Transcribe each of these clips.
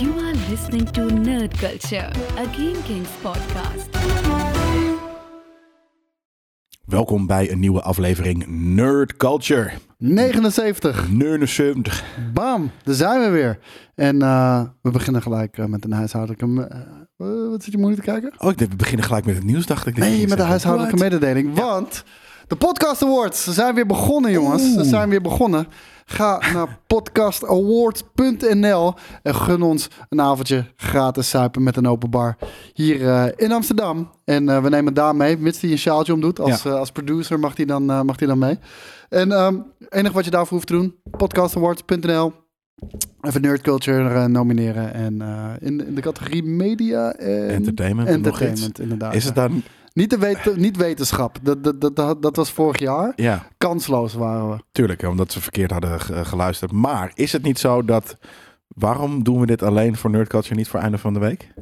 You are listening to Nerd Culture, a Game Kings podcast. Welkom bij een nieuwe aflevering Nerd Culture. 79. 79. Bam, daar zijn we weer. En eh, we beginnen gelijk eh, met een huishoudelijke... eh, wat zit je moeilijk te kijken? Oh, ik dacht, we beginnen gelijk met het nieuws, dacht ik. Nee, met de huishoudelijke mededeling. Want de Podcast Awards ze zijn weer begonnen, jongens. Ze zijn weer begonnen. Ga naar podcastawards.nl en gun ons een avondje gratis suipen met een open bar hier eh, in Amsterdam. En eh, we nemen Daan mee, mits hij een sjaaltje omdoet. Als, Ja. eh, als producer mag hij dan, mag hij dan mee. En ehm enige wat je daarvoor hoeft te doen, podcastawards.nl. Even Nerd Culture eh, nomineren. En in, in de categorie media en Entertainment. entertainment, inderdaad. Is het dan? Niet, de wet, niet wetenschap. Dat, dat, dat, dat, was vorig jaar. Ja, Kansloos waren we. tuurlijk, omdat ze verkeerd hadden ge- geluisterd. Maar is het niet zo dat... Waarom doen we dit alleen voor Nerd Culture, niet voor einde van de week?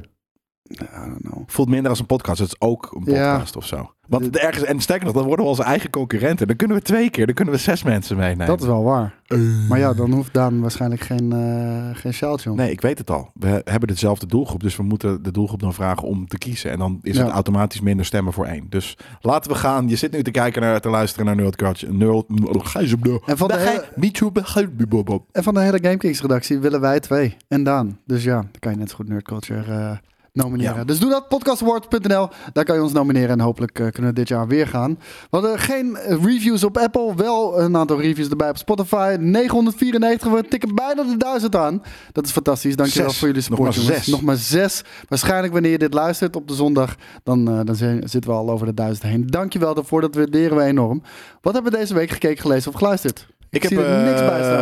I don't know. Voelt minder als een podcast. Het is ook een Ja. podcast of zo. Want ergens, en sterker nog, dan worden we onze eigen concurrenten. Dan kunnen we twee keer, dan kunnen we zes mensen meenemen. Dat is wel waar. Maar ja, dan hoeft Daan waarschijnlijk geen, eh geen sjaaltje om. Nee, ik weet het al. We hebben dezelfde doelgroep, dus we moeten de doelgroep dan vragen om te kiezen. En dan is het automatisch minder stemmen voor één. Dus laten we gaan. Je zit nu te kijken naar, te luisteren naar Nerd Culture. Nerd, En van de hele- En van de hele GameKings redactie willen wij twee. En Daan. Dus ja, dan kan je net zo goed Nerd Culture eh, nomineren. Ja. Dus doe dat, podcastawards.nl. Daar kan je ons nomineren en hopelijk eh, kunnen we dit jaar weer gaan. We hadden geen eh, reviews op Apple, wel een aantal reviews erbij op Spotify. 994, we tikken bijna de 1000 aan. Dat is fantastisch, dankjewel Zes. voor jullie Nog support maar jongens. zes. Nog maar zes. Waarschijnlijk wanneer je dit luistert op de zondag, dan, eh, dan zijn- zitten we al over de 1000 heen. Dankjewel daarvoor, dat waarderen we enorm. Wat hebben we deze week gekeken, gelezen of geluisterd? Ik heb er niks bij staan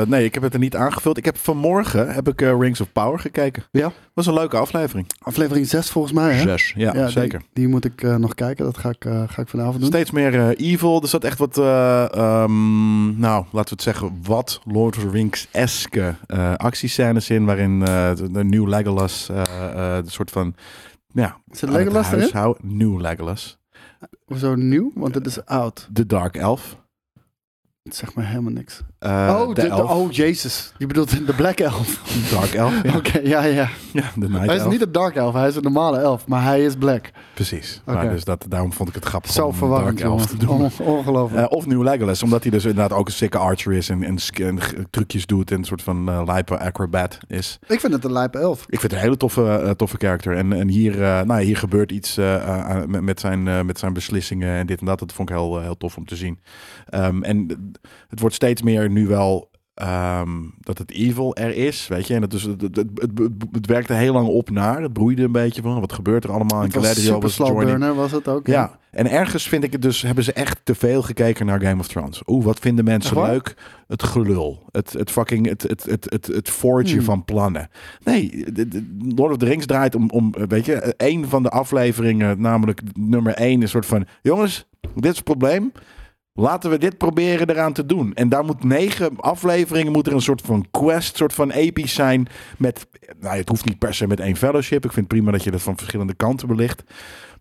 eh, nee, ik heb het er niet aangevuld. Ik heb vanmorgen heb ik eh, Rings of Power gekeken. Ja, Was een leuke aflevering. aflevering 6 volgens mij hè? Zes. Ja, die- zeker. Die, moet ik eh, nog kijken. Dat ga ik, ga ik vanavond doen. Steeds meer evil. Er zat echt wat, eh, ehm, nou, laten we het zeggen, wat Lord of the Rings-eske actiescènes in. Waarin de, New Legolas, de soort van, ja, het Legolas erin? New Legolas. Hoezo nieuw? Want het is oud. De Dark Elf. Het zegt me helemaal niks. Eh, oh, de, de, oh, jezus. Je bedoelt de Black Elf. Dark Elf, ja. Oké, ja, ja. ja de Night Hij is Elf. niet een Dark Elf, hij is een normale elf. Maar hij is Black. Precies. Oké. Maar dus dat, daarom vond ik het grappig Zo om verwarrend, Dark Elf te doen. ongelooflijk. Eh, of New Legolas, omdat hij dus inderdaad ook een sikke archer is en, en, trucjes doet en een soort van eh lijpe acrobat is. ik vind het een lijpe elf. Ik vind het een hele toffe, toffe karakter. En, en hier, nou, hier gebeurt iets met, met, zijn, met zijn beslissingen en dit en dat. Dat vond ik heel, heel tof om te zien. Ehm, en het wordt steeds meer nu wel ehm, dat het evil er is, weet je. En het, dus, het, het, het, het, werkte heel lang op naar. Het broeide een beetje van wat gebeurt er allemaal. Het en was Galadriel was burner was het ook. Ja, en ergens vind ik het dus, hebben ze echt te veel gekeken naar Game of Thrones. Oeh, wat vinden mensen Echt leuk? Het gelul. Het, het fucking, het, het, het, het, het forgen Hmm. van plannen. Nee, Lord of the Rings draait om, om, weet je, een van de afleveringen, namelijk nummer één, is soort van, jongens, dit is het probleem. Laten we dit proberen eraan te doen. En daar moet negen afleveringen, moet er een soort van quest, soort van episch zijn. Met, nou, het hoeft niet per se met één fellowship. Ik vind prima dat je dat van verschillende kanten belicht.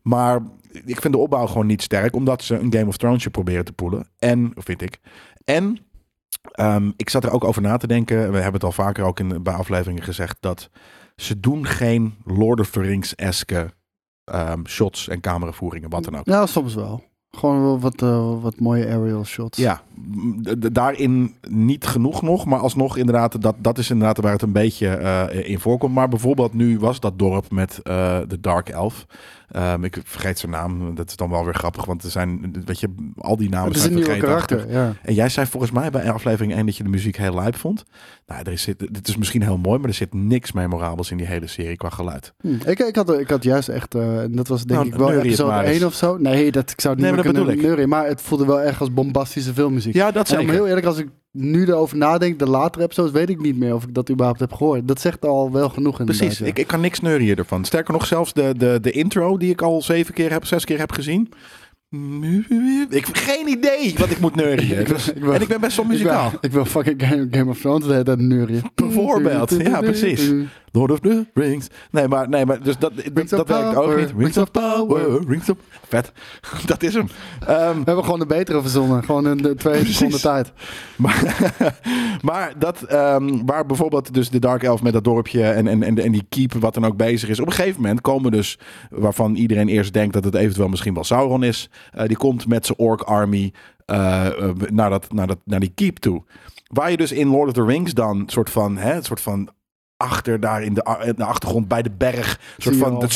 Maar ik vind de opbouw gewoon niet sterk, omdat ze een Game of Thrones proberen te poelen. En, vind ik. En ehm, ik zat er ook over na te denken. We hebben het al vaker ook in, bij afleveringen gezegd dat ze doen geen Lord of the Rings-eske ehm, shots en cameravoeringen, wat dan ook. Ja, soms wel. Gewoon wat, eh, wat mooie aerial shots. Ja, daarin niet genoeg nog, maar alsnog inderdaad, dat, dat is inderdaad waar het een beetje eh, in voorkomt. Maar bijvoorbeeld nu was dat dorp met eh, de Dark Elf. Ehm, ik vergeet zijn naam, dat is dan wel weer grappig, want er zijn, weet je, al die namen zijn vergeetachtig. karakter. Ja. En jij zei volgens mij bij aflevering 1 dat je de muziek heel lijp vond. Nou, er is, dit is misschien heel mooi, maar er zit niks memorabels in die hele serie qua geluid. Hm. Ik, ik, had, ik had juist echt, eh, dat was denk Nou, ik wel episode maar eens. 1 of zo. Nee, dat, ik zou het niet Nee, maar meer kunnen ik. maar het voelde wel echt als bombastische filmmuziek. Ja, dat en om zeker. heel eerlijk, als ik nu erover nadenk, de latere episodes, weet ik niet meer of ik dat überhaupt heb gehoord. Dat zegt al wel genoeg inderdaad. Precies, ja. ik, ik kan niks neurien ervan. Sterker nog, zelfs de, de, de intro die ik al zeven keer heb, zes keer heb gezien. Ik heb geen idee wat ik moet neurien. Ik ik en ik ben best wel muzikaal. Ik wil, ik wil fucking Game, Game of Thrones de neurien. Bijvoorbeeld, ja, precies. Lord of the Rings. Nee, maar, nee, maar dus dat, Rings dat werkt ook niet. Rings of Power. Rings of... Vet. Dat is hem. Ehm, We hebben gewoon een betere verzonnen. Gewoon in de twee seconden tijd. maar, maar dat, ehm, waar bijvoorbeeld dus de Dark Elf met dat dorpje en, en, en, en die keep wat dan ook bezig is. Op een gegeven moment komen dus, waarvan iedereen eerst denkt dat het eventueel misschien wel Sauron is. eh, die komt met zijn orc army eh, eh, naar, dat, naar, dat, naar die keep toe. Waar je dus in Lord of the Rings dan soort van, hè, soort van achter daar in de, in de achtergrond bij de berg. Soort van de,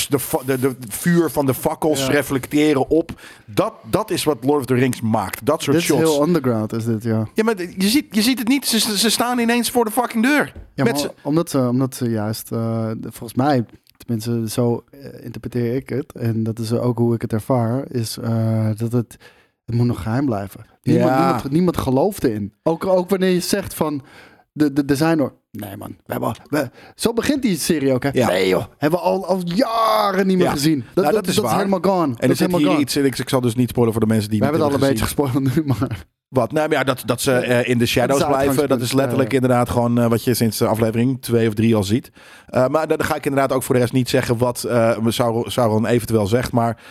de, de, de vuur van de fakkels Ja. reflecteren op. Dat, dat is wat Lord of the Rings maakt. Dat soort Dit is shots. heel underground, is dit, ja. Ja, maar je ziet, je ziet het niet. Ze, ze staan ineens voor de fucking deur. Ja, Met maar z'n- omdat, ze, omdat ze juist, de- volgens mij, tenminste zo eh, interpreteer ik het, en dat is ook hoe ik het ervaar, is eh, dat het, het moet nog geheim blijven. Niemand, Ja. niemand, niemand gelooft erin. Ook, ook wanneer je zegt van, de, de, er zijn er... Nee man, we hebben, we, zo begint die serie ook hè. Ja. Nee joh, hebben we al, al jaren niet meer Ja. gezien. Dat, Nou, dat, is dat waar. helemaal gone. En dat er is zit helemaal gone. iets, ik, ik zal dus niet spoilen voor de mensen die We hebben het al een beetje gespoild nu, maar... Wat? Nou ja, dat, dat ze eh, in de shadows blijven, dat is letterlijk inderdaad gewoon eh, wat je sinds de aflevering twee of drie al ziet. Eh, maar dan ga ik inderdaad ook voor de rest niet zeggen wat Sauron, eventueel zegt. Maar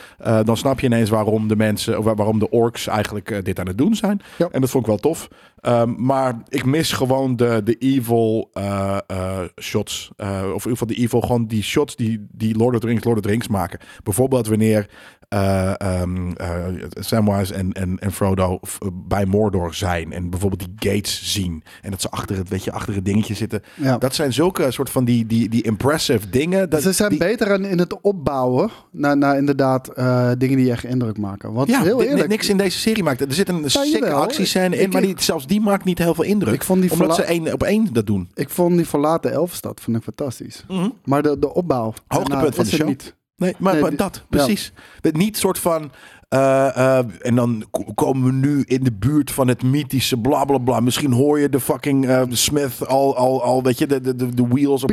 dan snap je ineens waarom de mensen, waar- waarom de orks eigenlijk dit aan het doen zijn. Ja. En dat vond ik wel tof. Ehm, maar ik mis gewoon de, de evil eh, eh, shots. Eh, of in ieder geval de evil, gewoon die shots die, die Lord of the Rings, Lord of the Rings maken. Bijvoorbeeld wanneer eh eh, Samwise en, en, en Frodo f- bij Mordor zijn. En bijvoorbeeld die gates zien. En dat ze achter het, weet je, achter het dingetje zitten. Ja. Dat zijn zulke soort van die, die, die impressive dingen. Dat, Ze zijn die, beter in, in het opbouwen naar, naar inderdaad eh, dingen die echt indruk maken. Want ja, heel eerlijk, niks in deze serie maakt. Er zit een sikke jawel. actiescène in, maar die, zelfs die maakt niet heel veel indruk. Ik vond die omdat ze één op één dat doen. ik vond die verlaten Elfstad vond ik fantastisch. Mhm. Maar de, de opbouw. Hoogtepunt van de show. Niet. Nee, maar, Nee, maar die- dat, precies. Het niet soort van... eh, eh, en dan ko- komen we nu in de buurt van het mythische bla bla bla. Misschien hoor je de fucking eh, Smith al, al, al, weet je, de, de, de, wheels op.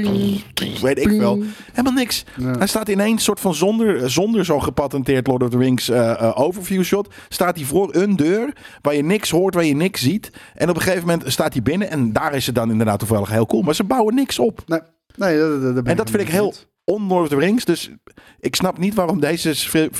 Weet ik wel. Helemaal niks. Ja. Hij staat ineens soort van zonder, zonder zo'n gepatenteerd Lord of the Rings overview shot. Staat hij voor een deur waar je niks hoort, waar je niks ziet. En op een gegeven moment staat hij binnen. En daar is het dan inderdaad toevallig heel cool. Maar ze bouwen niks op. Nee, nee dat, dat, En dat vind ik niet of the Rings. Dus ik snap niet waarom deze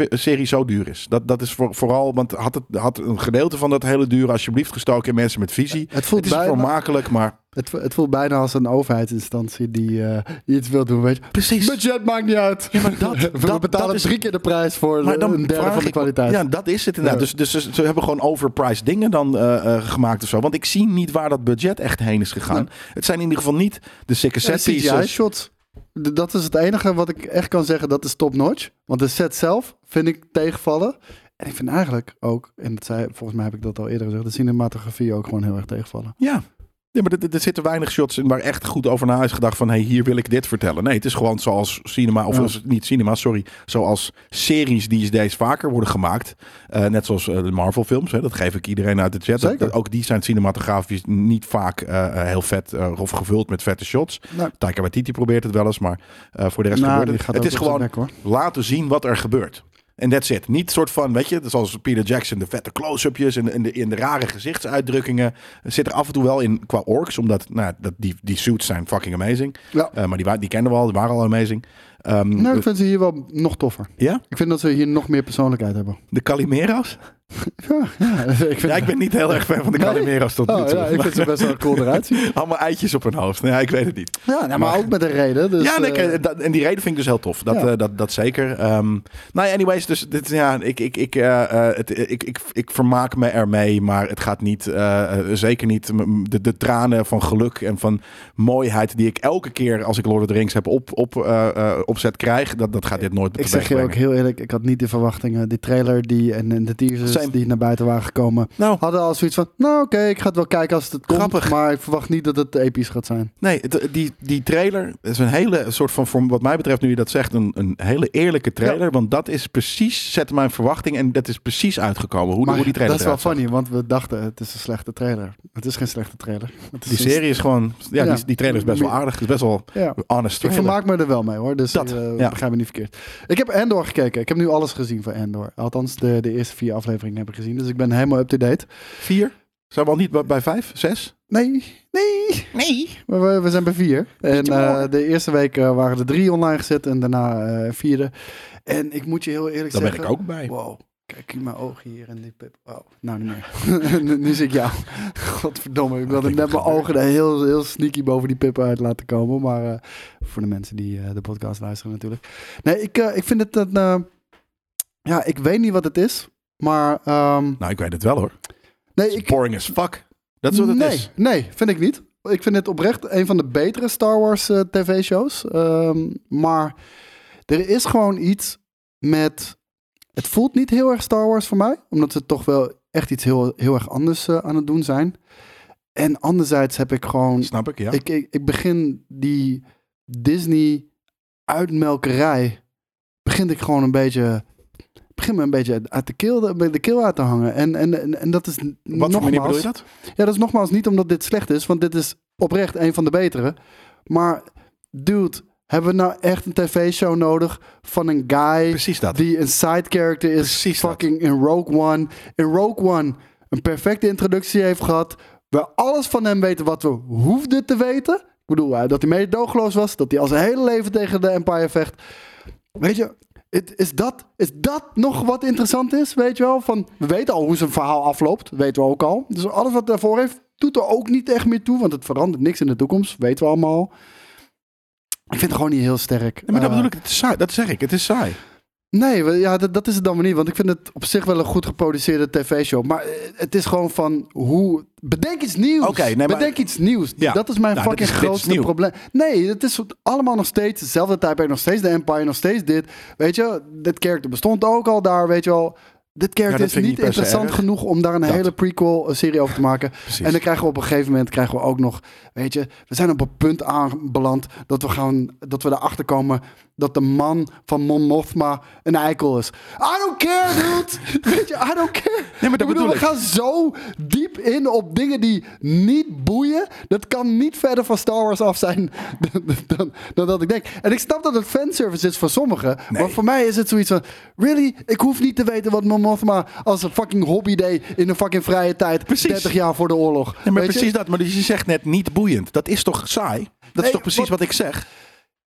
serie zo duur is. Dat, dat is voor, vooral, want had, het, had een gedeelte van dat hele duur alsjeblieft gestoken in mensen met visie. Het voelt, Het is bijna, vermakelijk, maar het, het voelt bijna als een overheidsinstantie die, eh, die iets wil doen. Weet je. precies. Budget maakt niet uit. Ja, maar dat- We dat- betalen dat is- drie keer de prijs voor Maar dan een derde van de ik- kwaliteit. Ja, dat is het inderdaad. Ja. Dus, dus ze, hebben gewoon overpriced dingen dan eh, eh, gemaakt of zo. Want ik zie niet waar dat budget echt heen is gegaan. Nee. Het zijn in ieder geval niet de sikke set pieces. CGI-shots. Dat is het enige wat ik echt kan zeggen, dat is top-notch. Want de set zelf vind ik tegenvallen. En ik vind eigenlijk ook, en dat zei, volgens mij heb ik dat al eerder gezegd, de cinematografie ook gewoon heel erg tegenvallen. Ja. Ja, maar er, er- zitten weinig shots in waar echt goed over na is gedacht van... hey, hier wil ik dit vertellen. Nee, het is gewoon zoals cinema, of Ja. als- niet cinema, sorry. Zoals series die deze vaker worden gemaakt. Eh, net zoals eh, de Marvel films, hè, dat geef ik iedereen uit de chat. Zeker. dat- ook die zijn cinematografisch niet vaak eh, heel vet of gevuld met vette shots. Taika Waititi probeert het wel eens, maar voor de rest nou, gebeurt het. gaat Het is gewoon laten zien wat er gebeurt. En that's it. Niet soort van, weet je, zoals Peter Jackson, de vette close-upjes en, en, de, en de rare gezichtsuitdrukkingen. Zit er af en toe wel in qua orks, omdat nou, dat, die, die suits zijn fucking amazing. Ja. Eh, maar die, kennen we al, die waren al amazing. Nou, ik vind ze hier wel nog toffer. ja, Ik vind dat ze hier nog meer persoonlijkheid hebben. de Calimero's. Ja, ja, ik, vind, Ja, ik ben niet heel erg fan van de? Calimero's tot nu oh, toe. ja, ik vind ze best wel cool eruit zien. Allemaal eitjes op hun hoofd. Ja, ik weet het niet. Ja, nou, maar, Maar- ook met een reden. Dus, ja, nee, eh, dat- en die reden vind ik dus heel tof. Dat, eh, dat, dat zeker. Ehm nou ja, anyways, dus dit, ja, ik, ik, ik, eh, eh, het, ik, ik, ik vermaak me ermee, maar het gaat niet, eh, eh, zeker niet de, de tranen van geluk en van mooiheid die ik elke keer als ik Lord of the Rings heb op, op, eh, eh, opzet krijg, dat, dat gaat dit nooit ik zeg je ook heel eerlijk, ik had niet de verwachtingen. Die trailer die, en, en de teasers Die naar buiten waren gekomen, Nou, hadden al zoiets van, nou oké, ik ga het wel kijken als het komt. Grappig. Maar ik verwacht niet dat het episch gaat zijn. Nee, die, die trailer is een hele soort van, voor wat mij betreft, nu je dat zegt, een, een hele eerlijke trailer. Want dat is precies, zet mijn verwachting en dat is precies uitgekomen. Hoe, maar hoe die trailer dat is wel zag. funny, want we dachten het is een slechte trailer. Het is geen slechte trailer. Het is Die serie is gewoon, ja, Ja. Die, die trailer is best wel aardig. Is best wel Ja. honest Ik vermaak me er wel mee hoor, dus Dat, ja. begrijp me niet verkeerd. Ik heb Endor gekeken. Ik heb nu alles gezien van Endor. Althans, de, de eerste vier afleveringen heb ik gezien. Dus ik ben helemaal up-to-date. Vier? Zijn we al niet bij- bij vijf, zes? Nee, nee. Nee. We, we- we zijn bij vier. En eh, de eerste week eh, waren er drie online gezet en daarna eh, vierde. En ik moet je heel eerlijk Daar ben zeggen... ik ook bij. Wow, kijk in mijn ogen hier en die pip. Oh, nou niet meer. nu, nu zie ik jou. Godverdomme, ik wilde net mijn ogen er heel, heel sneaky boven die pip uit laten komen. Maar eh, voor de mensen die eh, de podcast luisteren natuurlijk. Nee, ik, ik vind het een... eh, ja, ik weet niet wat het is. Maar ehm, Nou, ik weet het wel hoor. nee, ik, boring as fuck. Dat is wat het nee, is. Nee, vind ik niet. Ik vind het oprecht een van de betere Star Wars eh, tv-shows. Ehm, maar er is gewoon iets met... Het voelt niet heel erg Star Wars voor mij. Omdat ze toch wel echt iets heel, heel erg anders eh, aan het doen zijn. En anderzijds heb ik gewoon... Snap ik, ja. Ik, ik, ik begin die Disney uitmelkerij... Begin ik gewoon een beetje... Begin me een beetje uit de keel, de, de keel uit te hangen. En, en, en, dat is wat voor nogmaals, manier bedoel je dat? ja, dat is nogmaals niet omdat dit slecht is, want dit is oprecht een van de betere. Maar, dude, hebben we nou echt een tv-show nodig van een guy Precies dat. die een side character is Precies dat. fucking in Rogue One. In Rogue One een perfecte introductie heeft gehad. We alles van hem weten wat we hoefden te weten. Ik bedoel, eh, dat hij meedogenloos was. Dat hij al zijn hele leven tegen de Empire vecht. Weet je, is, dat, is dat nog wat interessant is? Weet je wel? Van, we weten al hoe zijn verhaal afloopt. Weten we ook al. Dus alles wat daarvoor heeft, doet er ook niet echt meer toe. Want het verandert niks in de toekomst. Weten we allemaal. Ik vind het gewoon niet heel sterk. Nee, maar dat Eh, bedoel ik, het is saai. Dat zeg ik, het is saai. Nee, ja, dat, dat is het dan weer niet. Want ik vind het op zich wel een goed geproduceerde tv-show. Maar eh, het is gewoon van hoe... Bedenk iets nieuws. Nee, maar- Bedenk iets nieuws. Ja. Dat is mijn Nou, fucking is- grootste probleem. Nee, het is allemaal nog steeds hetzelfde tijdperk. Nog steeds de Empire, nog steeds dit. Weet je, dit character bestond ook al daar, weet je wel. Dit character is niet interessant genoeg om daar een Dat. hele prequel-serie over te maken. En dan krijgen we op een gegeven moment krijgen we ook nog, weet je, we zijn op een punt aanbeland dat we gaan, dat we erachter komen dat de man van Mon Mothma een eikel is. I don't care, dude. weet je, I don't care. Nee, maar dat ik bedoel, we gaan zo diep in op dingen die niet boeien. Dat kan niet verder van Star Wars af zijn dan, dan, dan dat ik denk. En ik snap dat het fanservice is voor sommigen. Nee. Maar voor mij is het zoiets van, really? Ik hoef niet te weten wat Mon Mothma als een fucking hobby deed in een fucking vrije tijd. Precies. 30 jaar voor de oorlog. Nee, maar Weet je? precies dat. Maar je zegt net niet boeiend. Dat is toch saai? Dat is toch precies wat- wat, ik zeg?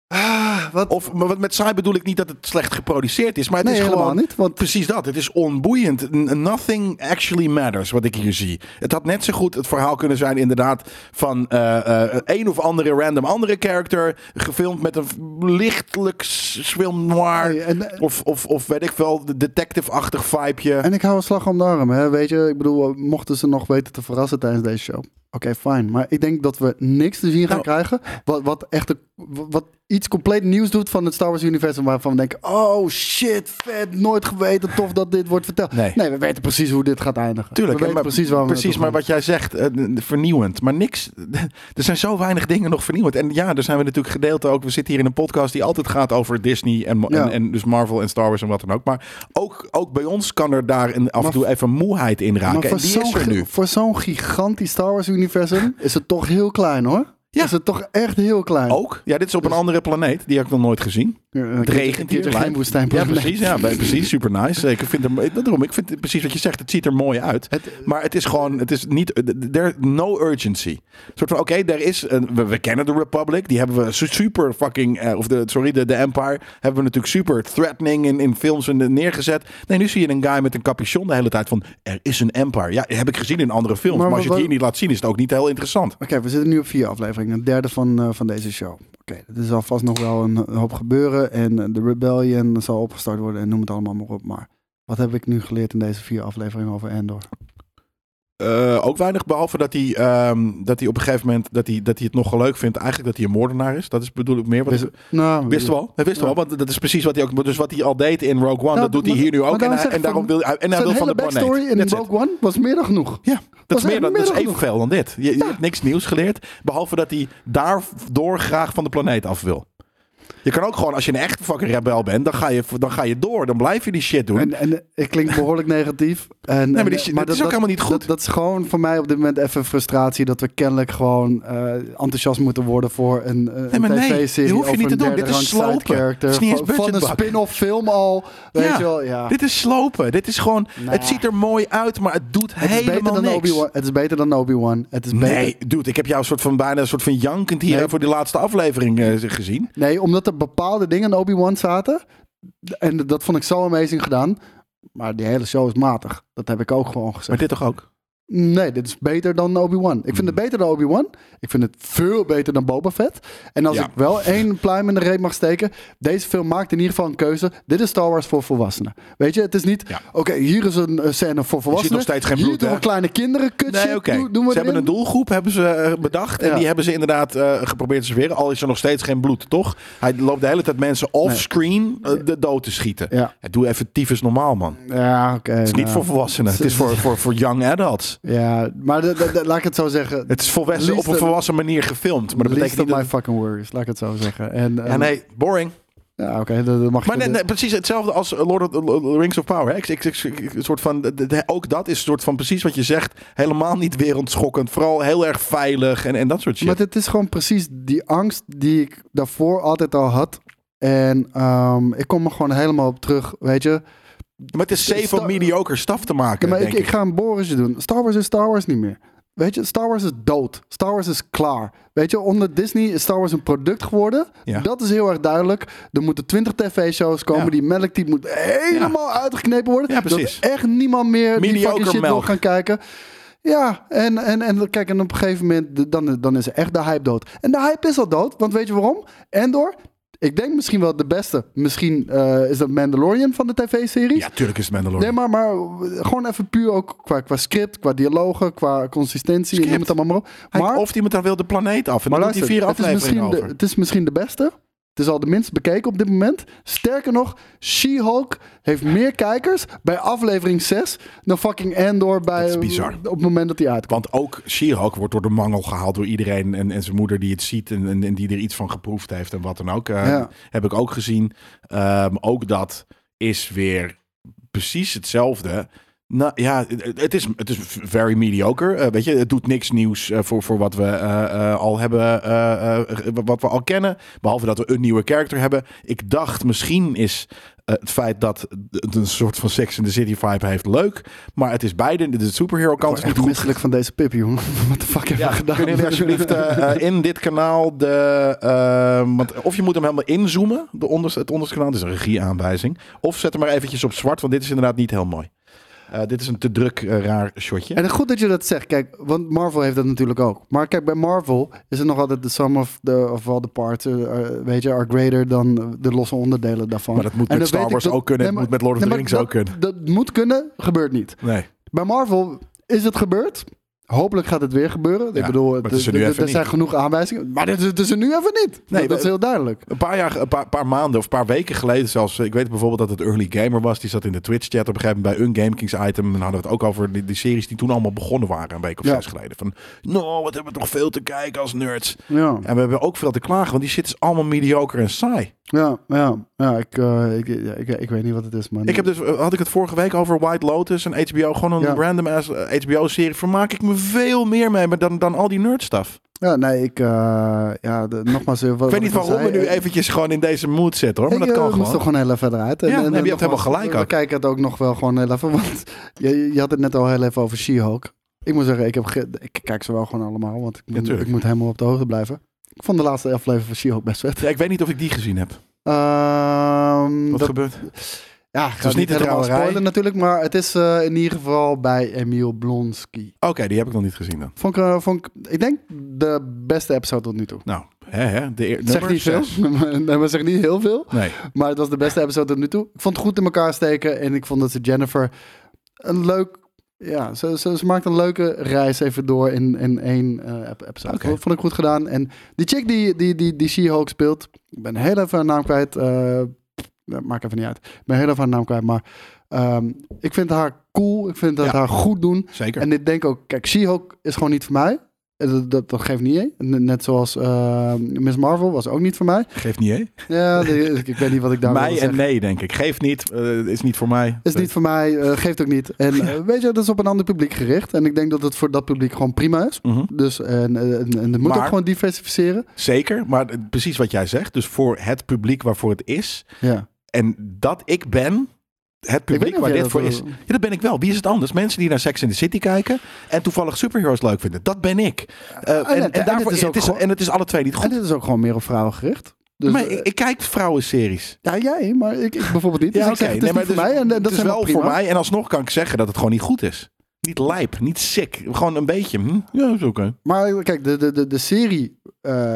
Ah, wat? Of maar wat met saai bedoel ik niet dat het slecht geproduceerd is. Maar het Nee, is helemaal gewoon niet, want- precies dat. Het is onboeiend. Nothing actually matters wat ik hier zie. Het had net zo goed het verhaal kunnen zijn inderdaad van eh, eh, een of andere random andere character. Gefilmd met een lichtelijk film noir. En- of, of, of weet ik wel, de detective-achtig vibeje. En ik hou een slag om de arm, hè. Weet je, ik bedoel, mochten ze nog weten te verrassen tijdens deze show. Oké, fijn. Maar ik denk dat we niks te zien gaan Nou. krijgen. Wat, wat echt wat iets compleet nieuws doet van het Star Wars universum. Waarvan we denken, oh shit, vet, nooit geweten, tof dat dit wordt verteld. Nee. we weten precies hoe dit gaat eindigen. Tuurlijk, we weten maar, precies waar we precies maar wat jij zegt, eh, vernieuwend. Maar niks, er zijn zo weinig dingen nog vernieuwend. En ja, daar zijn we natuurlijk gedeelte ook. We zitten hier in een podcast die altijd gaat over Disney en, Ja. en, en dus Marvel en Star Wars en wat dan ook. Maar ook, ook bij ons kan er daar een, af en toe even moeheid in raken. Maar En voor die zo'n is er gi- nu. Voor zo'n gigantisch Star Wars universum is het toch heel klein hoor. Ja. Is het toch echt heel klein. Ook? Ja, dit is op Dus- een andere planeet. Die heb ik nog nooit gezien. Het regent hier. geen. Ja, precies. Ja, precies. Super nice. Ik vind hem, daarom, ik vind het precies wat je zegt. Het ziet er mooi uit. Het- maar het is gewoon, het is niet, there, no urgency. Een soort van, oké, er is, een, we, we kennen de Republic. Die hebben we su- super fucking, eh, of de, sorry, de, de Empire. Hebben we natuurlijk super threatening in, in films en neergezet. Nee, nu zie je een guy met een capuchon de hele tijd van, er is een Empire. Ja, heb ik gezien in andere films. Maar Maar, als je het hier niet laat zien, is het ook niet heel interessant. Oké, we zitten nu op vier afleveringen. Een derde van, eh, van deze show. Oké, er zal vast nog wel een hoop gebeuren. En eh, de rebellion zal opgestart worden. En noem het allemaal maar op. Maar wat heb ik nu geleerd in deze vier afleveringen over Endor? Eh, ook weinig, behalve dat hij, ehm, dat hij op een gegeven moment dat hij, dat hij het nogal leuk vindt, eigenlijk dat hij een moordenaar is. Dat is bedoel ik meer wat Wist, nou, Wist wel, hij wist Ja. wel, want dat is precies wat hij ook, dus wat hij al deed in Rogue One, Nou, dat doet hij hier nu ook en, hij, en ik daarom van- wil hij, en hij wil van de backstory in That's it. Rogue One was meer dan genoeg. Ja, dat Was is meer dan, meer dat is evenveel dan dit. Je, je Ja. hebt niks nieuws geleerd, behalve dat hij daardoor graag van de planeet af wil. Je kan ook gewoon, als je een echte fucking rebel bent, dan ga je, dan ga je door. Dan blijf je die shit doen. En, en ik klink behoorlijk negatief. En, maar en, die shit- dat is ook helemaal niet goed. Dat, dat is gewoon voor mij op dit moment even frustratie. Dat we kennelijk gewoon eh, enthousiast moeten worden voor een, maar nee, tv-serie. hoef je over niet te een doen. derde Dit is slopen. Het is niet eens van, van een spin-off film al. Weet Ja. je wel, ja. Dit is slopen. Dit is gewoon, Nah. het ziet er mooi uit, maar het doet het is beter helemaal dan niks. Obi-Wan. Het is beter dan Obi-Wan. Het is beter. Nee, dude, ik heb jou een soort van bijna een soort van jankend hier Nee. voor die laatste aflevering eh, gezien. Nee, omdat er bepaalde dingen in Obi-Wan zaten. En dat vond ik zo amazing gedaan. Maar die hele show is matig. Dat heb ik ook gewoon gezegd. Maar dit toch ook? Nee, dit is beter dan Obi-Wan. Ik vind het beter dan Obi-Wan. Ik vind het veel beter dan Boba Fett. En als Ja. ik wel één pluim in de reet mag steken. Deze film maakt in ieder geval een keuze. Dit is Star Wars voor volwassenen. Weet je, het is niet... Ja. Oké, hier is een eh, scène voor volwassenen. nog steeds geen Hier bloed, doen we kleine kinderen. Kut Nee, shit, oké. doen, doen we Ze hebben een doelgroep hebben ze eh, bedacht. En Ja. die hebben ze inderdaad eh, geprobeerd te serveren. Al is er nog steeds geen bloed, toch? Hij loopt de hele tijd mensen offscreen eh, de dood te schieten. Doe even tyfus normaal, man. Ja, oké. Het is niet nou. voor volwassenen. Het is voor, voor, voor young adults. Ja, maar de, de- de- laat ik het zo zeggen. Het is volwassen, op een volwassen manier gefilmd. Maar dat betekent niet my fucking worries, laat ik het zo zeggen. En, Ja, en- nee, boring. Ja, oké, dat dat mag. Maar nee, nee, precies hetzelfde als Lord of the Rings of Power. hè. Ik, ik, soort van, de- ook dat is een soort van precies wat je zegt. Helemaal niet wereldschokkend. Vooral heel erg veilig en, en dat soort shit. Maar het is gewoon precies die angst die ik daarvoor altijd al had. En ehm, ik kom er gewoon helemaal op terug, weet je. Maar het is safe om mediocre staf te maken, Ja, maar ik, denk ik ga een Borisje doen. Star Wars is Star Wars niet meer. Weet je, Star Wars is dood. Star Wars is klaar. Weet je, onder Disney is Star Wars een product geworden. Ja. Dat is heel erg duidelijk. Er moeten 20 tv-shows komen. Ja. Die melk die moet helemaal uitgeknepen worden. Ja, precies. Dat echt niemand meer die Mediocre fucking shit wil gaan kijken. Ja, en, en, en kijk, en op een gegeven moment, dan, dan is echt de hype dood. En de hype is al dood, want weet je waarom? Endor, ik denk misschien wel de beste. Misschien eh, is dat Mandalorian van de tv-series. Ja, tuurlijk is het Mandalorian. Nee, maar, maar gewoon even puur ook qua, qua script, qua dialogen, qua consistentie. Script. Noem het allemaal maar op. Hij- Maar, of iemand dan wil de planeet af. En maar dan doet hij vier het is, misschien de, over. het is misschien de beste. Het is al de minst bekeken op dit moment. Sterker nog, She-Hulk heeft meer kijkers bij aflevering 6 dan fucking Endor bij, Dat is bizar. op het moment dat hij uitkomt. Want ook She-Hulk wordt door de mangel gehaald door iedereen. En, en zijn moeder die het ziet en, en, en die er iets van geproefd heeft en wat dan ook. eh, Ja. Heb ik ook gezien. Ehm, ook dat is weer precies hetzelfde. Nou ja, het is, het is very mediocre. Eh, weet je, het doet niks nieuws eh, voor, voor wat we eh, al hebben, wat we al kennen. Behalve dat we een nieuwe character hebben. Ik dacht misschien is het feit dat het een soort van Sex in the City vibe heeft leuk. Maar het is beide. De superhero kant is niet goed. misselijk van deze pip, jongen. Wat de fuck heb je Ja, gedaan? kunnen jullie alsjeblieft in dit kanaal de... want of je moet hem helemaal inzoomen, de onderste, het onderste kanaal. Dit is een regieaanwijzing. Of zet hem maar eventjes op zwart, want dit is inderdaad niet heel mooi. Eh, dit is een te druk, eh, raar shotje. En goed dat je dat zegt. Kijk, want Marvel heeft dat natuurlijk ook. Maar kijk, bij Marvel is het nog altijd de sum of, the, of all the parts, eh, weet je, are greater dan de losse onderdelen daarvan. Maar dat moet En met Star Wars dat- ook kunnen. nee, het moet met Lord of the Rings ook kunnen. Dat, dat moet kunnen, gebeurt niet. Nee. Bij Marvel is het gebeurd. Hopelijk gaat het weer gebeuren. Ik bedoel, maar het is er nu even er zijn genoeg aanwijzingen. Maar dit is, het is er nu even niet. Nee, dat, dat is heel duidelijk. Een paar, jaar, een paar, paar maanden of een paar weken geleden zelfs. Ik weet bijvoorbeeld dat het Early Gamer was. Die zat in de Twitch-chat op een gegeven moment bij een GameKings item. En dan hadden we het ook over die, die series die toen allemaal begonnen waren. Een week of Ja. zes geleden. Van, no, wat hebben we toch veel te kijken als nerds. Ja, En we hebben ook veel te klagen. Want die shit is allemaal mediocre en saai. Ja, ja. ja ik, eh, ik, ja, ik, ik weet niet wat het is, man. Ik heb dus, eh, had ik het vorige week over White Lotus en HBO. Gewoon een Ja. random ass HBO-serie. Vermaak ik me veel meer mee maar dan, dan al die nerdstuff. Ja, nee, ik... eh, ja, de, nogmaals... eh, wat- Ik weet niet waarom we nu eh, eventjes gewoon in deze mood zitten hoor. Maar Ik, dat eh, kan we moesten gewoon. gewoon heel even eruit. En, Ja, en, en je hebt helemaal gelijk We ook. kijken het ook nog wel gewoon heel even. Want je, je had het net al heel even over She-Hulk. Ik moet zeggen, ik, heb ik kijk ze wel gewoon allemaal. Want ik moet, ik moet helemaal op de hoogte blijven. Ik vond de laatste aflevering van She-Hulk best vet. Ja, ik weet niet of ik die gezien heb. Ehm, Wat dat, gebeurt? ja, het niet niet de helemaal spoilen natuurlijk. Maar het is eh, in ieder geval bij Emiel Blonsky. Oké, die heb ik nog niet gezien dan. Vond ik, eh, vond ik, ik denk de beste episode tot nu toe. Nou, hè, hè, de Zeg niet veel. nee, maar zeg niet heel veel. Nee. Maar het was de beste episode tot nu toe. Ik vond het goed in elkaar steken. En ik vond dat ze Jennifer een leuk... Ja, ze, ze, ze maakt een leuke reis even door in, in één eh, ep- episode. Oké. Vond, vond ik goed gedaan. En die chick die, die, die, die She-Hulk speelt... Ik ben heel even haar naam kwijt. eh, maakt even niet uit. Ik ben heel even haar naam kwijt. Maar ehm, ik vind haar cool. Ik vind dat Ja. haar goed doen. Zeker. En ik denk ook... Kijk, She-Hulk is gewoon niet voor mij. En Dat, dat, dat geeft niet. Net zoals eh, Miss Marvel was ook niet voor mij. Geeft niet, hè? Ja, ik, weet niet wat ik daar mij en nee, denk ik. Geeft niet, eh, is niet voor mij. Is niet voor mij, eh, geeft ook niet. En eh, weet je, dat is op een ander publiek gericht. En ik denk dat het voor dat publiek gewoon prima is. Mhm. Dus en, en, en het moet Maar- ook gewoon diversificeren. Zeker, maar eh, precies wat jij zegt. Dus voor het publiek waarvoor het is. Ja. En dat ik ben het publiek waar dit voor is. Ja, dat ben ik wel. Wie is het anders? Mensen die naar Sex in the City kijken en toevallig superheroes leuk vinden. Dat ben ik. Eh, en en, het- en, en daarvoor, het is het ook is, gewoon- en het is alle twee niet En goed. dit is ook gewoon meer op vrouwen gericht. Dus, maar eh, ik, ik kijk vrouwenseries. ja, jij, maar ik, ik bijvoorbeeld niet. Dus Ja, ik oké. is Nee, maar voor dus- mij. En, eh, het dat is wel helemaal voor prima. mij. En alsnog kan ik zeggen dat het gewoon niet goed is. Niet lijp, niet sick. Gewoon een beetje. Hm? Ja, is oké. Maar kijk, de, de, de, de serie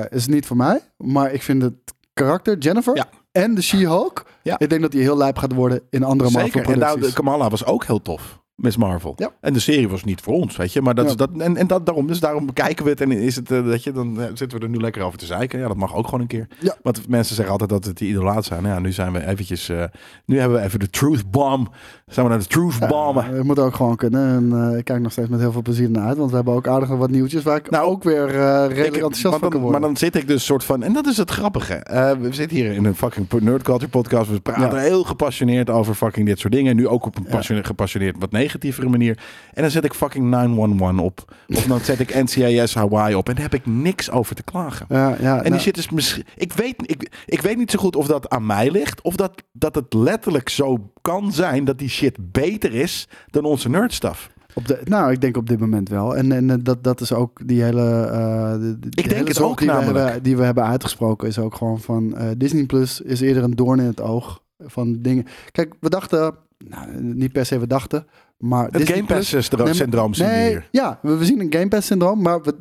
is niet voor mij. Maar ik vind het karakter Jennifer Ja. en de She-Hulk. Ja. Ik denk dat die heel lijp gaat worden in andere Zeker. En nou, de Kamala was ook heel tof. Miss Marvel. Ja. En de serie was niet voor ons, weet je. Maar dat Ja. is dat, en, en dat, daarom, dus daarom bekijken we het. En is het, eh, weet je, dan eh, zitten we er nu lekker over te zeiken. Ja, dat mag ook gewoon een keer. Ja. Want mensen zeggen altijd dat het die idolaat zijn. Nou ja, nu zijn we eventjes... eh, nu hebben we even de truth bomb. Zijn we naar de truth bomben. Ja, het moet ook gewoon kunnen. En eh, ik kijk nog steeds met heel veel plezier naar uit. Want we hebben ook aardig wat nieuwtjes waar ik Nou, ook weer eh, redelijk Ik- enthousiast van kan worden. maar dan zit ik dus soort van... En dat is het grappige. Eh, we zitten hier in een fucking nerd culture podcast. We praten heel gepassioneerd over fucking dit soort dingen. Nu ook op een gepassioneerd wat negatievere manier. En dan zet ik fucking 911 op. Of dan zet ik NCIS Hawaii op. En daar heb ik niks over te klagen. ja, ja, En nou, die shit is misschien... Ik weet, ik, ik weet niet zo goed of dat aan mij ligt. Of dat, dat het letterlijk zo kan zijn dat die shit beter is dan onze nerdstuff. op de, nou, ik denk op dit moment wel. En, en eh, dat, dat is ook die hele. eh, de- de- die denk hele het ook die we, namelijk. hebben, die we hebben uitgesproken. Is ook gewoon van. eh, Disney Plus is eerder een doorn in het oog van dingen. Kijk, we dachten. Nou, niet per se we dachten. Maar Het Disney Game Pass Plus- syndroom, Nee, maar- syndroom zien we nee, hier. Ja, we, we zien een Game Pass syndroom, maar we,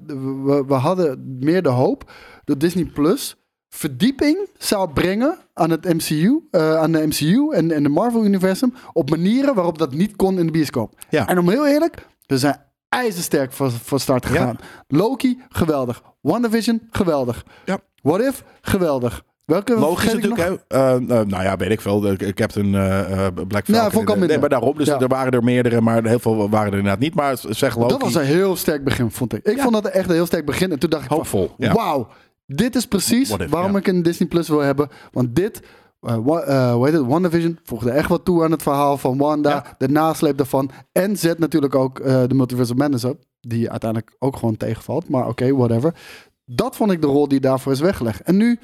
we, we hadden meer de hoop dat Disney Plus verdieping zou brengen aan het MCU, eh, aan de MCU en, en de Marvel universum op manieren waarop dat niet kon in de bioscoop. Ja. En om heel eerlijk, we zijn ijzersterk voor, voor start Ja. gegaan. Loki, geweldig. WandaVision, geweldig. Ja. What If, geweldig. Welke Logisch natuurlijk. hè. Eh, eh, nou ja, weet ik veel. De Captain eh, eh, Black Falcon. Ja, nee, maar daarom. Dus Ja. er waren er meerdere, maar heel veel waren er inderdaad niet. Maar zeg Loki. Dat was een heel sterk begin, vond ik. Ik Ja. vond dat echt een heel sterk begin. En toen dacht ik, hoopvol. Wauw, dit is precies if, waarom ik een Disney Plus wil hebben. Want dit, eh, hoe heet het, WandaVision voegde echt wat toe aan het verhaal van Wanda. Ja. De nasleep daarvan. En zet natuurlijk ook de Multiverse Madness op. Die uiteindelijk ook gewoon tegenvalt. Maar oké, whatever. Dat vond ik de rol die daarvoor is weggelegd. En nu...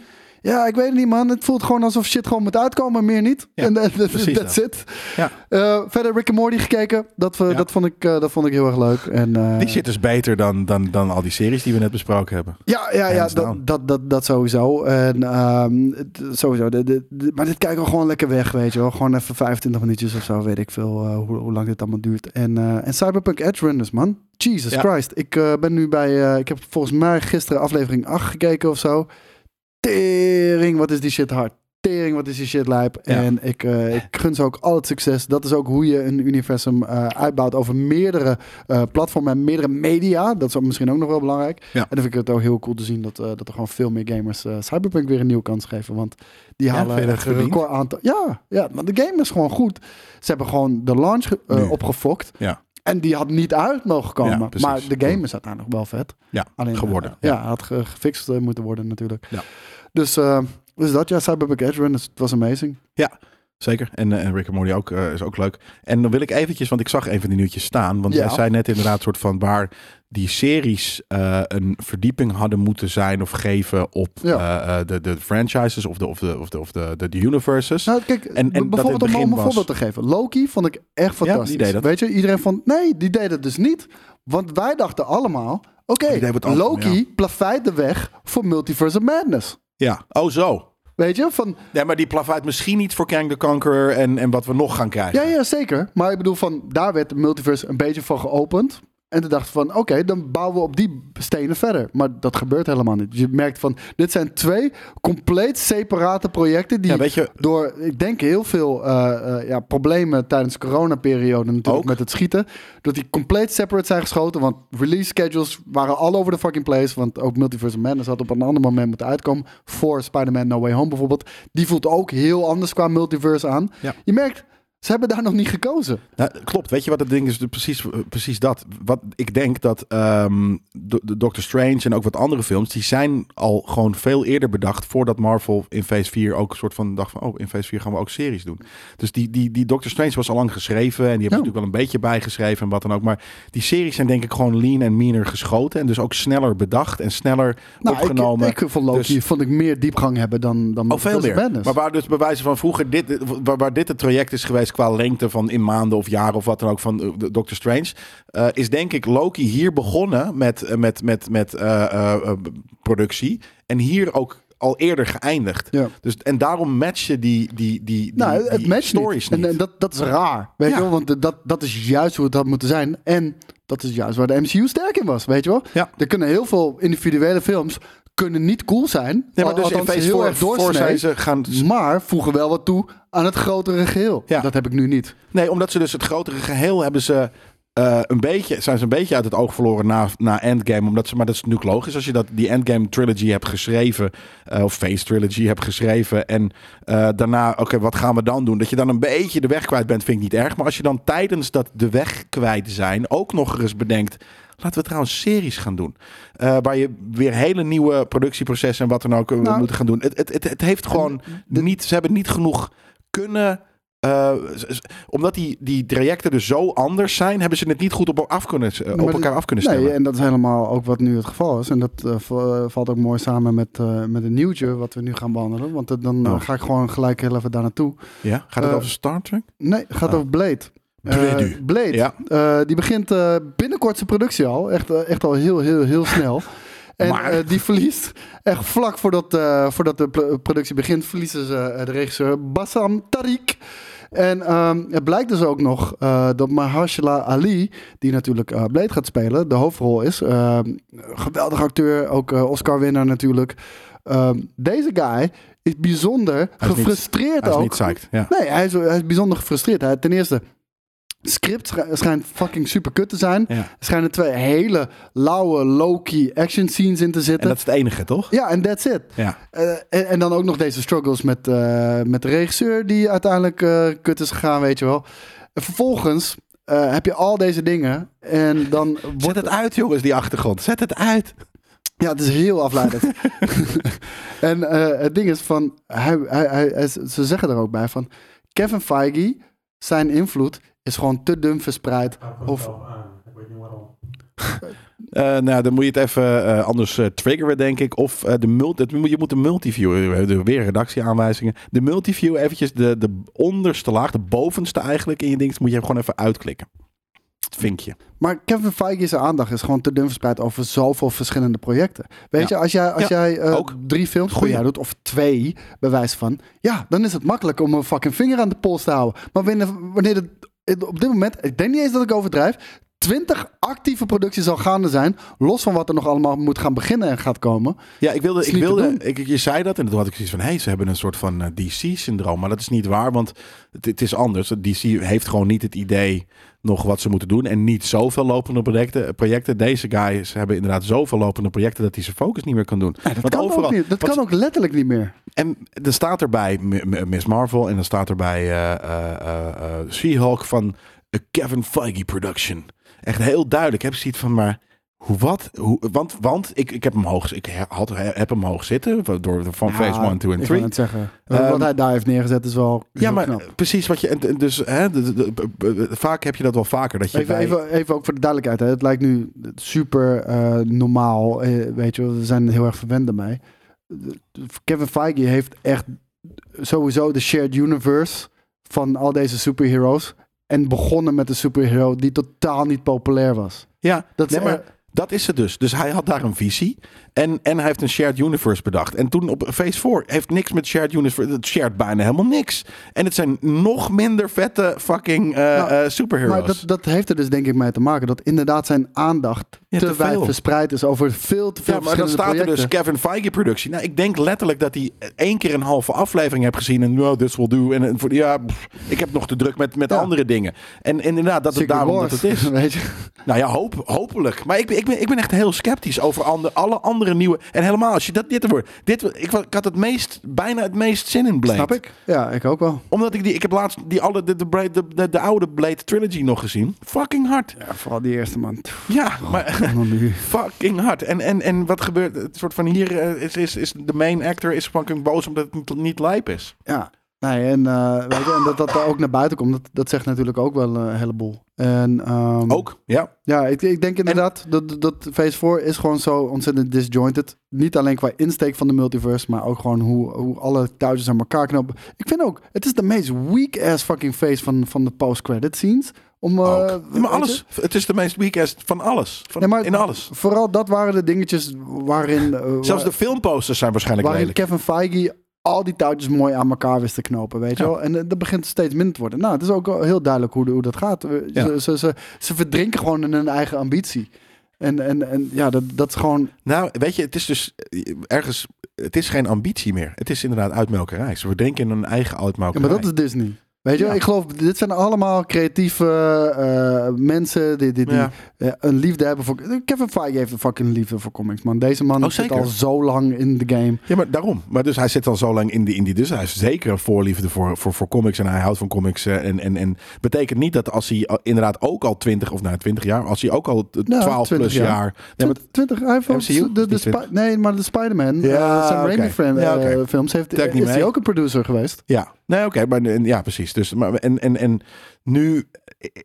Ja, ik weet het niet, man. Het voelt gewoon alsof shit gewoon moet uitkomen, meer niet. Ja, en that's dat. it. Ja. Eh, verder Rick en Morty gekeken. Dat, we, Ja. dat, vond ik, eh, dat vond ik heel erg leuk. En, eh, Die shit is beter dan, dan, dan al die series die we net besproken hebben. ja, ja, ja dat, dat, dat, dat sowieso. En ehm, sowieso. De, de, de- maar dit kijken we gewoon lekker weg, weet je wel. Gewoon even 25 minuutjes of zo, weet ik veel eh, hoe, hoe lang dit allemaal duurt. En, eh, en Cyberpunk Edge Runners, man. Jesus. Christ. Ik eh, ben nu bij, eh, ik heb volgens mij gisteren aflevering 8 gekeken of zo. Tering, wat is die shit hard. Tering, wat is die shit lijp. Ja. En ik, eh, ik gun ze ook al het succes. Dat is ook hoe je een universum eh, uitbouwt over meerdere eh, platformen en meerdere media. Dat is ook misschien ook nog wel belangrijk. Ja. En dan vind ik het ook heel cool te zien dat, dat er gewoon veel meer gamers Cyberpunk weer een nieuwe kans geven. Want die Ja, halen verdiend? record aantal. Ja, ja, maar de game is gewoon goed. Ze hebben gewoon de launch Nu. opgefokt. Ja. En die had niet uit mogen komen. Ja, maar de game is uiteindelijk wel vet. Ja, Alleen, geworden. ja, had ge- gefixt moeten worden natuurlijk. Ja. Dus, eh, dus dat, ja, Cyberpunk Edge het was amazing. Zeker. En, eh, en Rick en Morty ook, eh, is ook leuk. En dan wil ik eventjes, want ik zag een van die nieuwtjes staan. Want Ja. jij zei net inderdaad soort van waar die series een verdieping hadden moeten zijn of geven op Ja. de, de franchises of de, of de, of de, of de, de, de universes. Nou, kijk, En- en dat in bijvoorbeeld het om, een was- voorbeeld te geven. Loki vond ik echt fantastisch. dat. Weet je, iedereen vond, nee, die deed het dus niet. Want wij dachten allemaal, oké, allemaal, Loki ja. plaveit de weg voor Multiverse of Madness. Ja, oh zo. Weet je, van, Nee, maar die plavuit misschien niet voor Kang the Conqueror en, en wat we nog gaan krijgen. ja, ja, zeker. Maar ik bedoel, van, daar werd de Multiverse een beetje van geopend. En toen dachten we van, oké, dan bouwen we op die stenen verder. Maar dat gebeurt helemaal niet. Je merkt van, dit zijn twee compleet separate projecten die Ja, weet je, door, ik denk, heel veel eh, eh, ja, problemen tijdens de coronaperiode natuurlijk Ook. met het schieten. Dat die compleet separate zijn geschoten. Want release schedules waren all over the fucking place. Want ook Multiverse of Madness had op een ander moment moeten uitkomen. Voor Spider-Man No Way Home bijvoorbeeld. Die voelt ook heel anders qua multiverse aan. Ja. Je merkt, Ze hebben daar nog niet gekozen. Nou, klopt, weet je wat het ding is? Precies, precies dat. Wat ik denk dat de, de Doctor Strange en ook wat andere films, die zijn al gewoon veel eerder bedacht voordat Marvel in Phase 4 ook een soort van dacht van, oh, in Phase 4 gaan we ook series doen. Dus die, die, die Doctor Strange was al lang geschreven en die hebben Ja. natuurlijk wel een beetje bijgeschreven en wat dan ook. Maar die series zijn denk ik gewoon lean en meaner geschoten en dus ook sneller bedacht en sneller Nou, opgenomen. Ik, ik Loki Dus- vond ik meer diepgang hebben dan, dan Oh, veel meer. Maar waar dus bij wijze van vroeger dit, waar, waar dit het traject is geweest qua lengte van in maanden of jaren of wat dan ook van eh, de Doctor Strange, eh, is denk ik Loki hier begonnen met, eh, met, met, met productie en hier ook al eerder geëindigd. Ja. Dus, en daarom matchen die, die, die, die, Nou, het die stories niet. niet. En, en dat, dat is raar, weet Ja. je wel? Want dat, dat is juist hoe het had moeten zijn. En dat is juist waar de MCU sterk in was, weet je wel? Ja. Er kunnen heel veel individuele films kunnen niet cool zijn. nee, maar dus in althans Phase heel 4 erg voor doorsnee, zijn ze gaan... Maar voegen wel wat toe aan het grotere geheel. Ja. Dat heb ik nu niet. Nee, omdat ze dus het grotere geheel hebben ze eh, een beetje, zijn ze een beetje uit het oog verloren na, na Endgame. Omdat ze, maar dat is natuurlijk logisch als je dat, die Endgame trilogy hebt geschreven, eh, of Phase trilogy hebt geschreven. En eh, daarna, oké, wat gaan we dan doen? Dat je dan een beetje de weg kwijt bent, vind ik niet erg. Maar als je dan tijdens dat de weg kwijt zijn ook nog eens bedenkt. Laten we trouwens series gaan doen. Eh, waar je weer hele nieuwe productieprocessen en wat dan ook eh, Nou, moeten gaan doen. Het, het, het, het heeft gewoon niet, ze hebben niet genoeg kunnen. eh, omdat die, die trajecten dus zo anders zijn, hebben ze het niet goed op, af kunnen, Maar op dit- elkaar af kunnen stellen. Nee, en dat is helemaal ook wat nu het geval is. En dat valt ook mooi samen met, met een nieuwtje wat we nu gaan behandelen. Want dan Oh. ga ik gewoon gelijk heel even daar naartoe. ja? Gaat het over Star Trek? Nee, het gaat Oh. over Blade. Eh, Blade. Blade. Ja. Eh, die begint eh, binnenkort zijn productie al. Echt, eh, echt al heel, heel, heel snel. En Maar- eh, die verliest echt vlak voordat, eh, voordat de productie begint, verliezen ze eh, de regisseur Bassam Tariq. En ehm, het blijkt dus ook nog eh, dat Mahershala Ali, die natuurlijk eh, Blade gaat spelen, de hoofdrol is. Ehm, geweldig acteur, ook eh, Oscar-winnaar natuurlijk. Ehm, deze guy is bijzonder Hij is niet- gefrustreerd Hij is ook. niet psyched. Ja. Nee, hij is, hij is bijzonder gefrustreerd. Hij, ten eerste, script schij- schijnt fucking super kut te zijn. Ja. Er schijnen twee hele lauwe, low-key action scenes in te En zitten. dat is het enige, toch? Ja, en that's it. Ja. Eh, en, en dan ook nog deze struggles met, eh, met de regisseur die uiteindelijk eh, kut is gegaan, weet je wel. En vervolgens heb je al deze dingen en dan Zet wordt het uit, jongens, die achtergrond. Zet het uit. Ja, het is heel afleidend. en het ding is van, hij, hij, hij- ze zeggen er ook bij van, Kevin Feige, zijn invloed is gewoon te dun verspreid. Of, Eh, nou, dan moet je het even eh, anders eh, triggeren, denk ik. Of eh, de multi, het, je moet de multiview, hebben weer redactieaanwijzingen. De multiview eventjes, de, de onderste laag, de bovenste eigenlijk in je ding, moet je gewoon even uitklikken. Het vinkje. maar Kevin Feige's aandacht is gewoon te dun verspreid over zoveel verschillende projecten. Weet Ja. je, als jij, als Ja, jij eh, ook. drie films per jaar doet, of twee, bij wijze van, ja, dan is het makkelijk om een fucking vinger aan de pols te houden. Maar wanneer, wanneer het op dit moment, ik denk niet eens dat ik overdrijf, 20 actieve producties al gaande zijn, los van wat er nog allemaal moet gaan beginnen en gaat komen. Ja, ik wilde, ik wilde ik, je zei dat en toen had ik zoiets van, hé, hey, ze hebben een soort van eh, DC-syndroom. Maar dat is niet waar, want het, het is anders. DC heeft gewoon niet het idee nog wat ze moeten doen en niet zoveel lopende projecten. projecten. Deze guys hebben inderdaad zoveel lopende projecten dat hij zijn focus niet meer kan doen. Dat Want kan, overal- ook niet. Dat kan ook letterlijk niet meer. En er staat erbij Miss Marvel en dan staat erbij eh, eh, eh, eh, She-Hulk van a Kevin Feige production. Echt heel duidelijk. Heb zoiets van, maar hoe wat? Hoe, want want ik, ik heb hem hoog, ik had, heb hem hoog zitten door van phase 1, 2 en Ik 3. wou net zeggen. Ehm, wat hij daar heeft neergezet is wel Ja, maar knap. precies wat je. Dus hè, de- de- de- de- vaak heb je dat wel vaker. Dat je Even, bij- even, even ook voor de duidelijkheid. Hè. Het lijkt nu super eh, normaal. eh, weet je, we zijn heel erg verwend ermee. Kevin Feige heeft echt sowieso de shared universe van al deze superheroes. En begonnen met een superhero die totaal niet populair was. ja, Dat is nee, maar er- dat is het dus. Dus hij had daar een visie. En, en hij heeft een shared universe bedacht. En toen op Phase 4 heeft niks met shared universe. Het shared bijna helemaal niks. En het zijn nog minder vette fucking Nou, superheroes. Maar dat, dat heeft er dus denk ik mee te maken dat inderdaad zijn aandacht Ja, te, te wijd veel. verspreid is over veel te veel ja, maar dan staat er dus projecten. Kevin Feige productie. Nou, ik denk letterlijk dat hij één keer een halve aflevering heeft gezien. En nou, this will do. En, voor, ja, pff, ik heb nog te druk met, met Ja. andere dingen. En, en inderdaad, dat het Secret daarom Wars, dat het is. Weet je? Nou ja, hoop, hopelijk. Maar ik, ik, ben, ik ben echt heel sceptisch over alle andere nieuwe. En helemaal als je dat dit wordt. Dit, ik, ik had het meest, bijna het meest zin in Blade. Snap ik? Ja, ik ook wel. Omdat ik die, ik heb laatst die alle, de, de, de, de, de oude Blade trilogy nog gezien. Fucking hard. Ja, vooral die eerste man. Ja, maar dan nu. fucking hard. En, en, en wat gebeurt? Het soort van hier eh, is, is, is de main actor is fucking boos omdat het niet, niet lijp is. Ja. Nee, en, eh, weet je, en dat dat er ook naar buiten komt, dat, dat zegt natuurlijk ook wel een heleboel. En, ehm, Ook, ja. Ja, ik, ik denk inderdaad dat, dat- dat Phase 4 is gewoon zo ontzettend disjointed. Niet alleen qua insteek van de multiverse, maar ook gewoon hoe, hoe alle touwtjes aan elkaar knopen. Ik vind ook, het is de meest weak-ass fucking face van, van de post-credit scenes. Om, eh, maar alles. Het is de meest weakest van alles. Van, Nee, maar in alles. Vooral dat waren de dingetjes waarin... eh, Zelfs waar- de filmposters zijn waarschijnlijk waarin lelijk. Kevin Feige al die touwtjes mooi aan elkaar wist te knopen, weet je Ja. wel. En eh, dat begint steeds minder te worden. Nou, het is ook heel duidelijk hoe, hoe dat gaat. Ja. Ze, ze, ze, ze verdrinken gewoon in hun eigen ambitie. En, en, en ja, dat, dat is gewoon... Nou, weet je, het is dus eh, ergens... Het is geen ambitie meer. Het is inderdaad uitmelkerij. Ze denken in een eigen Ja, uitmelkerij. maar dat is Disney. Weet je, wel? Ja. ik geloof, dit zijn allemaal creatieve eh, mensen die, die, die Ja. eh, een liefde hebben voor... Kevin Feige heeft een fucking liefde voor comics, man. Deze man Oh, zit al zo lang in de game. Ja, maar daarom. Maar dus hij zit al zo lang in die, in die dus hij heeft zeker een voorliefde voor, voor, voor comics en hij houdt van comics. eh, En, en, en betekent niet dat als hij inderdaad ook al 20 of nou 20 jaar, als hij ook al t- Nou, 12 plus 20 jaar. jaar. Nee, maar, 20, hij heeft de, de Niet Spi- 20. nee, maar de Spider-Man, Ja, Sam oké. Raimi eh, films, heeft, is hij ook een producer geweest. ja, nee, oké, maar ja, precies. Dus, maar, en, en, en nu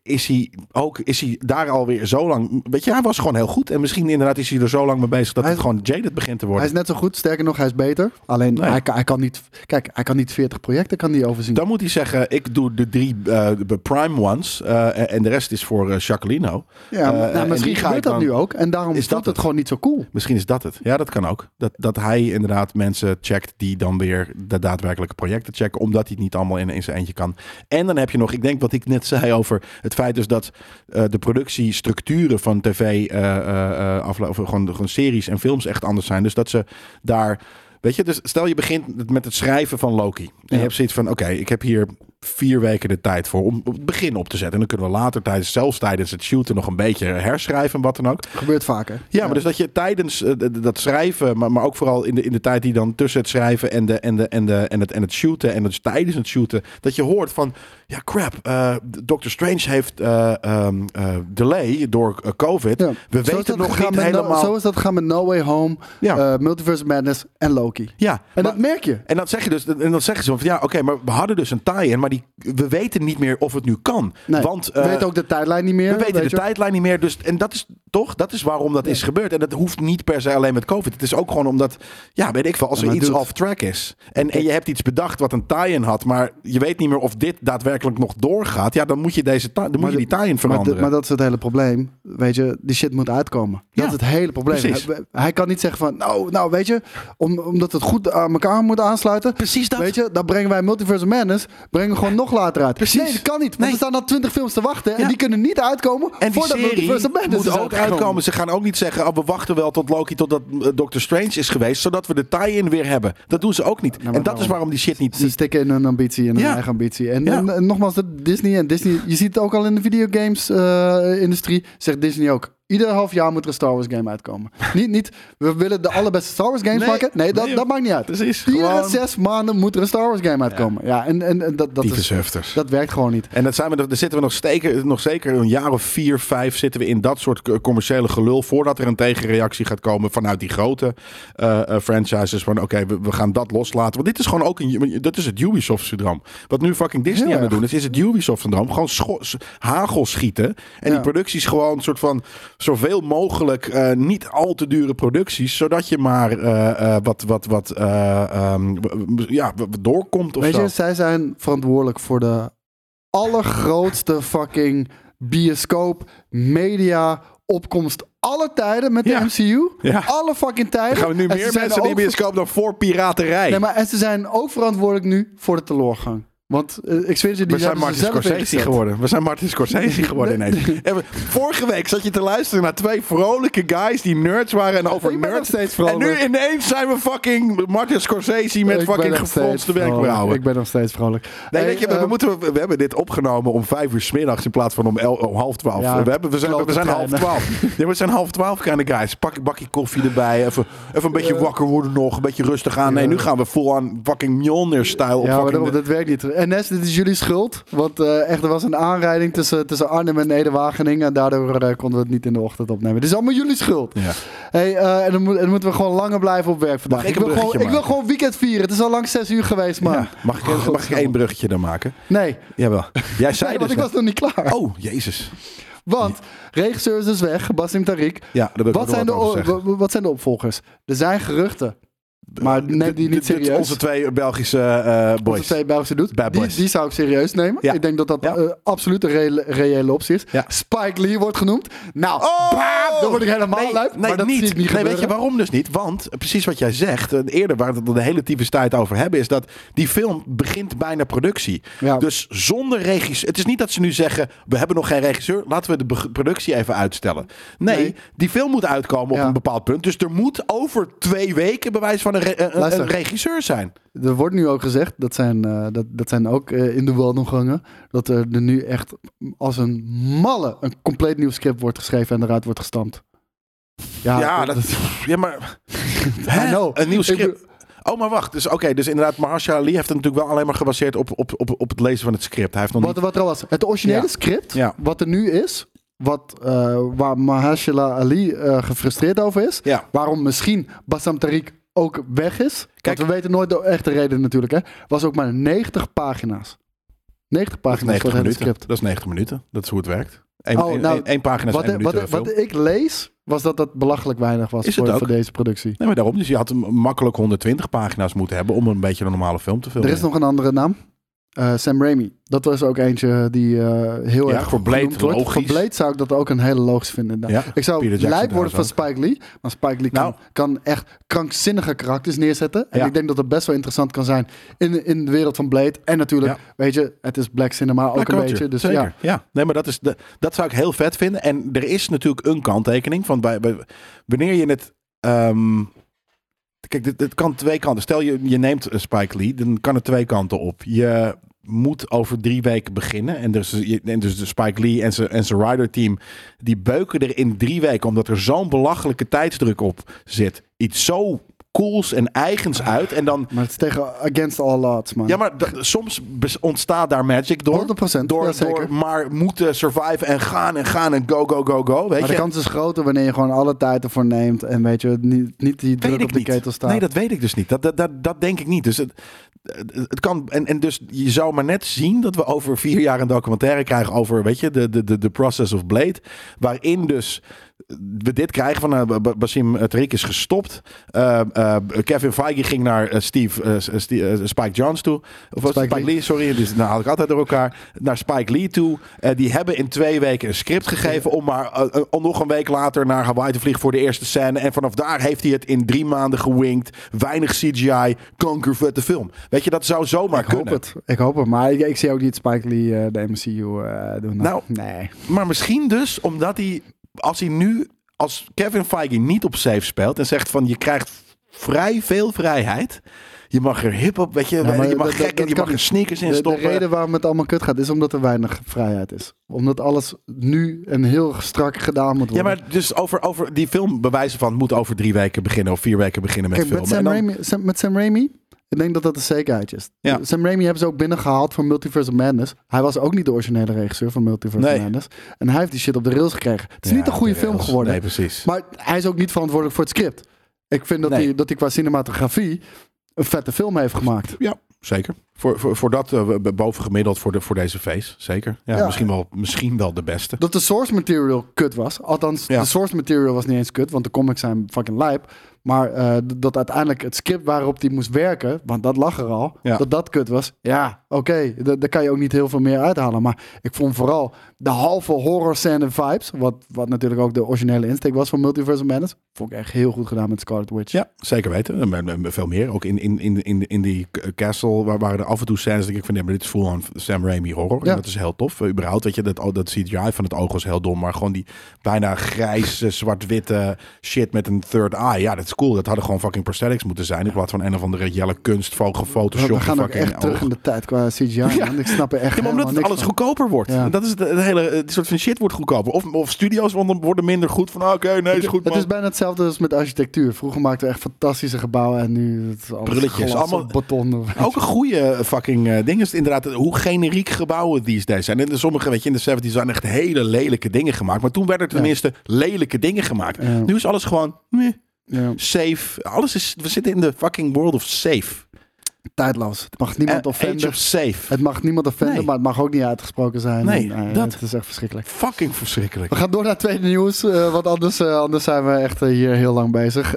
is hij ook, is hij daar alweer zo lang. Weet je, hij was gewoon heel goed. En misschien inderdaad is hij er zo lang mee bezig dat Hij het gewoon jaded begint te Hij worden. is net zo goed, sterker nog, hij is beter. Alleen Nee. hij, kan, hij kan niet, kijk, hij kan niet 40 projecten kan die overzien. Dan moet hij zeggen, ik doe de drie eh, de prime ones. eh, en de rest is voor eh, Jacqueline. ja, nou, en misschien gebeurt dat nu ook. En daarom Is dat dat het het? gewoon niet zo cool. Misschien is dat het. Ja, dat kan ook. Dat, dat hij inderdaad mensen checkt die dan weer de daadwerkelijke projecten checken. Omdat hij het niet allemaal in, in zijn eentje kan. En dan heb je nog, ik denk wat ik net zei over het feit dus dat eh, de productiestructuren van tv, afle- of gewoon, gewoon series en films echt anders zijn. Dus dat ze daar... Weet je, dus stel je begint met het schrijven van Loki. En Ja. je hebt zoiets van, oké, ik heb hier vier weken de tijd voor om het begin op te zetten. En dan kunnen we later tijdens, zelfs tijdens het shooten nog een beetje herschrijven en wat dan ook. Gebeurt vaker. Ja, maar dus dat je tijdens eh, dat schrijven, maar, maar ook vooral in de, in de tijd die dan tussen het schrijven en, de, en, de, en, de, en, het, en het shooten en dus tijdens het shooten, dat je hoort van, ja crap, eh Doctor Strange heeft eh, ehm, eh, delay door COVID. Ja. We Zo weten dat nog niet No- helemaal. zo is dat gegaan met No Way Home, Ja. Multiverse Madness en Loki. ja, En maar- dat merk je. en dan zeg je dus, en dan zeggen ze van ja, oké, maar we hadden dus een tie-in, maar die, we weten niet meer of het nu kan. Nee, Want we weten ook de tijdlijn niet meer. we weten weet de tijdlijn niet meer. Dus, en dat is toch, dat is waarom dat Ja. is gebeurd. En dat hoeft niet per se alleen met COVID. Het is ook gewoon omdat, ja, weet ik veel, als er iets dude. off track is. En, en je hebt iets bedacht wat een tie-in had, maar je weet niet meer of dit daadwerkelijk nog doorgaat. Ja, dan moet je, deze dan moet je die tie-in veranderen. maar dat is het hele probleem. Weet je, die shit moet uitkomen. Ja, dat is het hele probleem. Hij, hij kan niet zeggen van, nou, nou weet je, om, omdat het goed aan elkaar moet aansluiten. Precies dat. Weet je, dan brengen wij Multiverse Madness, brengen we gewoon nog later uit. Precies. Nee, dat kan niet. Want Nee. er staan al twintig films te wachten en die kunnen niet uitkomen en voordat serie Multiverse Madness moet ook uitkomen. Ze gaan ook niet zeggen, oh, we wachten wel tot Loki, totdat eh, Doctor Strange is geweest, zodat we de tie-in weer hebben. Dat doen ze ook niet. maar en dat is waarom die shit niet... Ze stikken in hun ambitie en hun Ja. eigen ambitie. En, en, en nogmaals, Disney en Disney, je ziet het ook al in de videogames-industrie, zegt Disney ook. Ieder half jaar moet er een Star Wars game uitkomen. niet, niet, we willen de allerbeste Star Wars games Nee, maken. Nee, dat, nee, dat maakt niet uit. Precies. Iedere Gewoon zes maanden moet er een Star Wars game uitkomen. Ja, en, en, en dat, dat, is, dat werkt gewoon niet. En dat zijn we, nog- daar zitten we nog, steker, nog zeker een jaar of vier, vijf zitten we in dat soort commerciële gelul. Voordat er een tegenreactie gaat komen vanuit die grote eh, eh, franchises. Van oké, we, we gaan dat loslaten. Want dit is gewoon ook een, dat is het Ubisoft-syndroom. Wat nu fucking Disney aan het doen is, is het Ubisoft-syndroom. Gewoon hagel schieten. En Ja. die producties gewoon een soort van zoveel mogelijk eh, niet al te dure producties. Zodat je maar eh, wat, wat, wat w- ja, doorkomt of Weet zo. je, zij zijn verantwoordelijk voor de allergrootste fucking bioscoop, media, opkomst alle tijden met de Ja. MCU. Ja. Alle fucking tijden. Dan gaan we nu meer mensen in die bioscoop dan voor piraterij. Nee, maar en ze zijn ook verantwoordelijk nu voor de teleurgang. Want eh, ik zweer je, die We zijn Martin ze Scorsese geworden. We zijn Martin Scorsese geworden ineens. En we- vorige week zat je te luisteren naar twee vrolijke guys die nerds waren en over nerds. steeds En nu vrolijk. ineens zijn we fucking Martin Scorsese met Ik fucking gefronste vrolijk. wenkbrauwen. Ik ben nog steeds vrolijk. Nee, Hey, weet je, we, we eh, moeten, we hebben dit opgenomen om vijf uur 's middags in plaats van om, el- om half twaalf. Ja, we, hebben, we, zijn, we zijn half twaalf. Ja, we zijn half twaalf kind of guys. Pak een bakje koffie erbij. Even, even een beetje Ja. wakker worden nog. Een beetje rustig aan. Nee, nu gaan we vol aan fucking Mjolnir-style. op Ja, maar dat werkt niet. En Nes, dit is jullie schuld. Want eh, echt, er was een aanrijding tussen, tussen Arnhem en Neder-Wageningen. En daardoor eh, konden we het niet in de ochtend opnemen. Het is allemaal jullie schuld. Ja. Hey, eh, en, dan moet, en dan moeten we gewoon langer blijven op werk vandaag. Ik ik, een wil gewoon, ik wil gewoon weekend vieren. Het is al lang zes uur geweest, man. Ja. Mag, ik, mag ik één bruggetje dan maken? Nee, Jawel. Jij zei nee dus... want ik was nog niet klaar. Oh, jezus. Want regisseur is dus weg, Basim Tariq. Ja, Wat zijn, de, wat zijn de opvolgers? Er zijn geruchten. Maar neem die niet serieus. Onze twee Belgische eh, boys. Onze twee Belgische doet. Bad Die, boys. die zou ik serieus nemen. Ja. Ik denk dat dat Ja. eh, absoluut een reële, reële optie is. Ja. Spike Lee wordt genoemd. Nou, Oh! bam, dan word ik helemaal nee. Nee, maar dat niet. zie ik niet nee, weet je waarom dus niet? Want, eh, precies wat jij zegt, eh, eerder waar we het de hele tyfus tijd over hebben, is dat die film begint bijna productie. Dus zonder regisseur. Het is niet dat ze nu zeggen, we hebben nog geen regisseur, laten we de productie even uitstellen. Nee, Nee. die film moet uitkomen op een bepaald punt. Dus er moet over twee weken bewijs van een, re- een- Luister. een regisseur zijn. Er wordt nu ook gezegd, dat zijn, eh, dat, dat zijn ook eh, in de wandelgangen, dat er, er nu echt als een malle een compleet nieuw script wordt geschreven en eruit wordt gestampt. Ja, Ja, dat, ja maar... Hè? I know. Een nieuw script. Oh, maar wacht. Dus oké, dus inderdaad, Mahershala Ali heeft het natuurlijk wel alleen maar gebaseerd op, op, op, op het lezen van het script. Hij heeft nog Wat, niet... wat er was, het originele Ja. script, Ja. wat er nu is, wat, eh, waar Mahershala Ali eh, gefrustreerd over is, Ja. waarom misschien Bassam Tariq ook weg is. Kijk- Want we weten nooit de echte reden natuurlijk, hè. Was ook maar 90 pagina's. 90 Dat is pagina's voor 90 het minuten. script. Dat is 90 minuten. Dat is hoe het werkt. Eén Oh, nou, één- één pagina is Wat, één wat, wat ik lees, was dat dat belachelijk weinig was voor, voor deze productie. Nee, maar daarom. Dus je had hem makkelijk 120 pagina's moeten hebben om een beetje een normale film te filmen. Er is nog een andere naam. Eh, Sam Raimi. Dat was ook eentje die eh, heel Ja, erg voor wordt. logisch. Voor Blade zou ik dat ook een hele logisch vinden. inderdaad. Ja, ik zou lijp worden van Spike Lee. Maar Spike Lee kan, Nou. kan echt krankzinnige karakters neerzetten. En Ja. ik denk dat dat best wel interessant kan zijn in, in de wereld van Blade. En natuurlijk, weet je, het is black cinema ook Black een culture, beetje. Dus zeker. ja. Ja. nee, maar dat, is de, dat zou ik heel vet vinden. En er is natuurlijk een kanttekening van bij, bij- wanneer je het. ehm, kijk, dit, dit kan twee kanten. Stel je, je neemt een Spike Lee, dan kan het twee kanten op. Je moet over drie weken beginnen. En dus, en dus de Spike Lee en zijn en zijn rider team, die beuken er in drie weken, omdat er zo'n belachelijke tijdsdruk op zit, iets zo cools en eigens uit. En dan Maar het is tegen against all odds, man. ja, maar soms ontstaat daar magic door. 100%, door, ja, zeker. door maar moeten surviven en gaan en gaan en go, go, go, go. Weet maar de je? kans is groter wanneer je gewoon alle tijd ervoor neemt. En weet je, niet, niet die druk op de niet. ketel staat. Nee, dat weet ik dus niet. Dat, dat, dat, dat denk ik niet. Dus het het kan. En, en dus je zou maar net zien dat we over vier jaar een documentaire krijgen over, weet je, de, de, de, de Process of Blade. Waarin dus we dit krijgen van eh, Ba- Basim Tariq is gestopt. Eh, eh, Kevin Feige ging naar Steve, Steve- Spike Jones toe. Of was Spike Spike Lee. Lee, sorry. Dus, nou haal ik altijd door elkaar. Naar Spike Lee toe. Die hebben in twee weken een script gegeven om maar om nog een week later naar Hawaii te vliegen voor de eerste scène. En vanaf daar heeft hij het in drie maanden gewinkt. Weinig CGI, kankervette film. Weet je, dat zou zomaar ik hoop kunnen. het. Ik hoop het. Maar ik, ik zie ook niet Spike Lee de MCU doen. Nou, nee. Maar misschien dus omdat hij, als hij nu, als Kevin Feige niet op safe speelt en zegt van je krijgt vrij veel vrijheid. Je mag er hip-hop, weet je, je mag dat- gek dat- en je mag er sneakers in De, de stoppen. reden waarom het allemaal kut gaat, is omdat er weinig vrijheid is. Omdat alles nu en heel strak gedaan moet Ja, worden. maar dus over, over die film bewijzen van moet over drie weken beginnen of vier weken beginnen met Kijk, met filmen. Sam, dan- Raimi, Sam- met Sam Raimi, ik denk dat dat een zekerheid is. Ja. Sam Raimi hebben ze ook binnengehaald voor Multiverse of Madness. Hij was ook niet de originele regisseur van Multiverse Nee. of Madness. En hij heeft die shit op de rails gekregen. Het is Ja, niet een goede de film geworden. Nee, precies. Maar hij is ook niet verantwoordelijk voor het script. Ik vind dat, Nee. hij, dat hij qua cinematografie een vette film heeft gemaakt. Ja, zeker. Voor, voor, voor dat eh, b- bovengemiddeld voor, de, voor deze face. Zeker. Ja, Ja. Misschien, wel, misschien wel de beste. Dat de source material kut was. Althans, Ja. de source material was niet eens kut, want de comics zijn fucking lijp. Maar eh, dat uiteindelijk het script waarop hij moest werken, want dat lag er al, Ja. dat dat kut was. Ja, oké, da- daar kan je ook niet heel veel meer uithalen. Maar ik vond vooral de halve horror scène vibes, wat, wat natuurlijk ook de originele insteek was van Multiverse of Madness, vond ik echt heel goed gedaan met Scarlet Witch. Ja, zeker weten. Veel meer. Ook in, in, in, in, in die castle waar, waren er af en toe scènes dat ik van, nee, maar dit is full on Sam Raimi horror. Ja. En dat is heel tof. Uh, überhaupt, weet je, dat, dat CGI van het oog was heel dom. Maar gewoon die bijna grijze, zwart-witte shit met een third eye. Ja, dat is cool. Dat hadden gewoon fucking prosthetics moeten zijn. In plaats van een of andere jelle kunstvoog we, gefotoshopt. we gaan ook echt terug in de tijd qua CGI. man. Ik snap er echt Ja, maar omdat het alles van. goedkoper wordt. Ja. Dat is het, het hele het soort van shit wordt goedkoper. Of, of studio's worden, minder goed van ah, oké, nee, is goed Het man. is bijna hetzelfde als met architectuur. Vroeger maakten we echt fantastische gebouwen en nu het is alles glas allemaal- beton. Ook een goede fucking eh, ding is inderdaad hoe generiek gebouwen these days zijn. En in sommige, weet je, in de 70s zijn echt hele lelijke dingen gemaakt. Maar toen werden er tenminste lelijke dingen gemaakt. Ja. Nu is alles gewoon meh, Ja, safe. Alles is, we zitten in de fucking world of safe. tijdloos. Het mag niemand Eh, offenden. Age of safe. Het mag niemand offenden, Nee. maar het mag ook niet uitgesproken zijn. Nee, En, eh, dat- Het is echt verschrikkelijk. Fucking verschrikkelijk. We gaan door naar het tweede nieuws, eh, want anders, eh, anders zijn we echt hier heel lang bezig.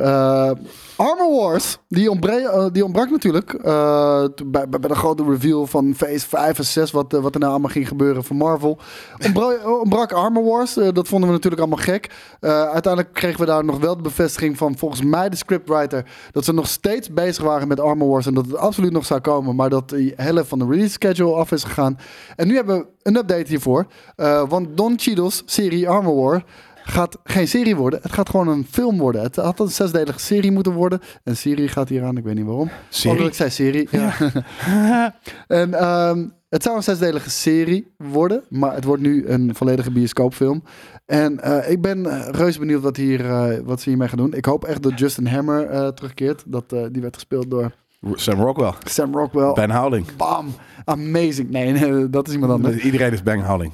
Armor Wars, die, eh, die ontbrak natuurlijk eh, bij, bij de grote reveal van Phase 5 en 6, wat, eh, wat er nou allemaal ging gebeuren voor Marvel. Ontbra- ontbrak Armor Wars, dat vonden we natuurlijk allemaal gek. Uiteindelijk kregen we daar nog wel de bevestiging van volgens mij de scriptwriter dat ze nog steeds bezig waren met Armor Wars en dat het absoluut nog zou komen, maar dat die helft van de release schedule af is gegaan. En nu hebben we een update hiervoor, want Don Cheadle's serie Armor War gaat geen serie worden. Het gaat gewoon een film worden. Het had een zesdelige serie moeten worden. Een serie gaat hier aan, ik weet niet waarom. Serie? Oh, ik zei serie. Ja. en ehm, het zou een zesdelige serie worden, maar het wordt nu een volledige bioscoopfilm. En eh, ik ben eh, reuze benieuwd wat, hier, eh, wat ze hiermee gaan doen. Ik hoop echt dat Justin Hammer terugkeert. Dat, die werd gespeeld door Sam Rockwell. Sam Rockwell. Ben Howling. Bam! Amazing. Nee, nee, dat is iemand anders. Iedereen is Ben Howling.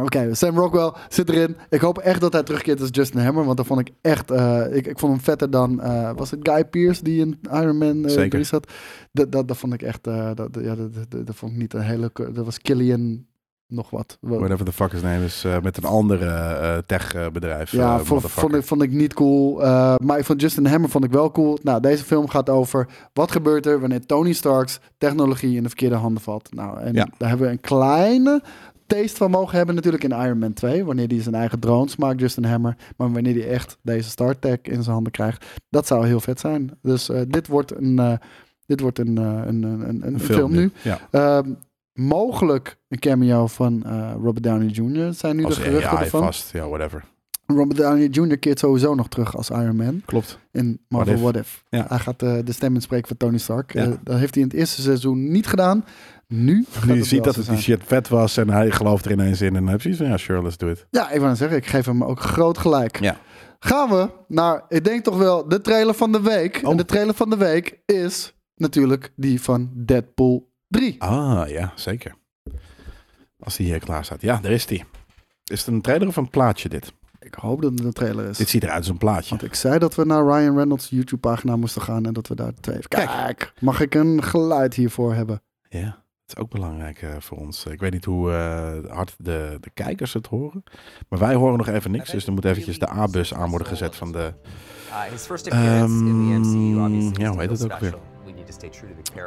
Oké, Sam Rockwell zit erin. Ik hoop echt dat hij terugkeert als Justin Hammer. Want dan vond ik echt... eh, ik, ik vond hem vetter dan... eh, was het Guy Pearce die in Iron Man eh, Zeker. 3 zat? Dat, dat, dat vond ik echt... eh, dat, ja, dat, dat, dat vond ik niet een hele... Dat was Killian nog wat. Whatever the fuck his name is. eh, met een andere eh techbedrijf. Ja, eh, vond, vond, ik, vond ik niet cool. Eh, maar ik vond Justin Hammer vond ik wel cool. Nou, deze film gaat over wat gebeurt er wanneer Tony Stark's technologie in de verkeerde handen valt. Nou, en Ja. daar hebben we een kleine taste van mogen hebben natuurlijk in Iron Man 2. Wanneer hij zijn eigen drones maakt, Justin Hammer. Maar wanneer hij echt deze Star Tech in zijn handen krijgt, dat zou heel vet zijn. Dus eh, dit wordt een, eh, dit wordt een, eh, een, een, een, een film, nu. Ja. Ehm, mogelijk een cameo van Robert Downey Jr. zijn nu Als de geruchten AI ervan. vast. Ja, whatever. Robert Downey Jr. keert sowieso nog terug als Iron Man Klopt. in Marvel What What If. Ja. Hij gaat de stem inspreken van Tony Stark. Ja. Dat heeft hij in het eerste seizoen niet gedaan. Nu je ziet dat het die shit vet was en hij gelooft er ineens in. En dan heb je zoiets van, ja, sure, let's do it. Ja, ik wou zeggen, ik geef hem ook groot gelijk. Ja. Gaan we naar, ik denk toch wel, de trailer van de week. Oh. En de trailer van de week is natuurlijk die van Deadpool 3. Ah, ja, zeker. Als die hier klaar staat. Ja, daar is die. Is het een trailer of een plaatje dit? Ik hoop dat het een trailer is. Dit ziet eruit als een plaatje. Want ik zei dat we naar Ryan Reynolds YouTube pagina moesten gaan en dat we daar twee... Kijk, Kijk. mag ik een geluid hiervoor hebben? Ja, is ook belangrijk eh, voor ons. Ik weet niet hoe eh, hard de, de kijkers het horen. Maar wij horen nog even niks. Dus er moet eventjes de A-bus aan worden gezet van de... Uh, MCU, Ehm, ja, hoe heet het ook weer?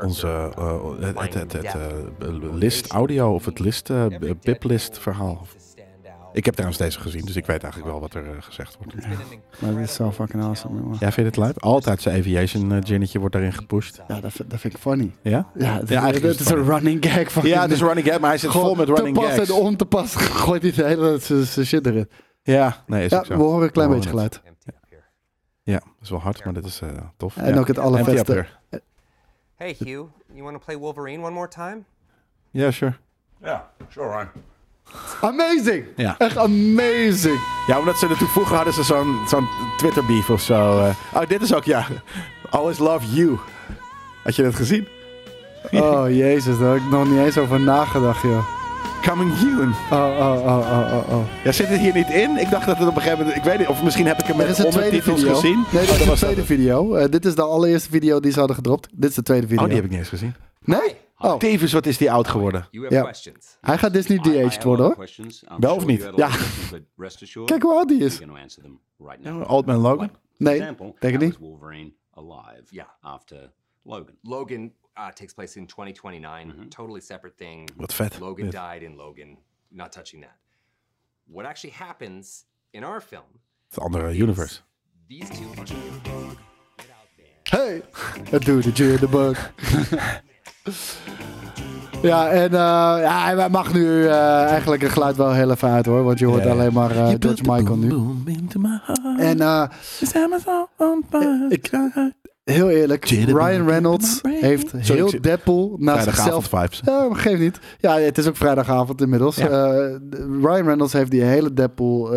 Onze eh, het, het, het, het, eh, list audio of het list uh, piplist verhaal. Ik heb trouwens deze gezien, dus ik weet eigenlijk wel wat er eh, gezegd wordt. Maar dit is zo fucking awesome, jongen. Jij vindt het leuk? Altijd zijn aviation eh, ginnetje wordt daarin gepusht. Ja, dat, vind- dat vind ik funny. Ja? Ja, het, Ja, is is een running gag. Van Ja, het is running gag, maar hij zit vol met running te pas gags. en on te pas gooit hij de hele shit erin. Ja, nee, is Ja, ook zo. we horen een klein beetje geluid. Ja, dat is wel hard, maar dit is eh, tof. En ja. ook het allervetste. here. Hey, Hugh, you want to play Wolverine one more time? Ja, sure. Ja, sure, Ryan. Amazing! Ja. Echt amazing! Ja, omdat ze natuurlijk vroeger hadden ze zo'n zo'n Twitter beef of zo. eh. Oh, dit is ook, ja. Always love you. Had je dat gezien? Oh, jezus, daar heb ik nog niet eens over nagedacht, joh. Coming Yoon. Oh, oh, oh, oh, oh, oh. Ja, zit het hier niet in? Ik dacht dat het op een gegeven moment... Ik weet niet, of misschien heb ik hem Er met tweede ondertitels video. gezien. Nee, dit Oh, is dat de was tweede dat. video. Eh, dit is de allereerste video die ze hadden gedropt. Dit is de tweede video. Oh, die heb ik niet eens gezien. Nee? Oh, Tevens, wat is die oud geworden? Ja. hij gaat Disney have de-aged a worden, hoor. Wel of niet? a Ja. of questions, but rest assured, Kijk hoe oud die is. we're gonna answer them right Ja, now. Old Man Logan? Nee, denk ik niet. is Wolverine alive Yeah. after Logan? Logan uh, takes place in 2029. Mhm. Totally separate thing. Wat vet. Logan Dit. died in Logan. Not touching that. What actually happens in our film? Het andere universe. These two get out there. Hey, het doet het je de bug. ja, en eh, ja, hij mag nu eh, eigenlijk het geluid wel heel even uit hoor. Want je hoort alleen maar You George Michael nu. En ik- heel eerlijk, Ryan Reynolds heeft heel Deadpool naar zichzelf vibes. Ja, maar geeft niet. Ja, het is ook vrijdagavond inmiddels. Ja. Ryan Reynolds heeft die hele Deadpool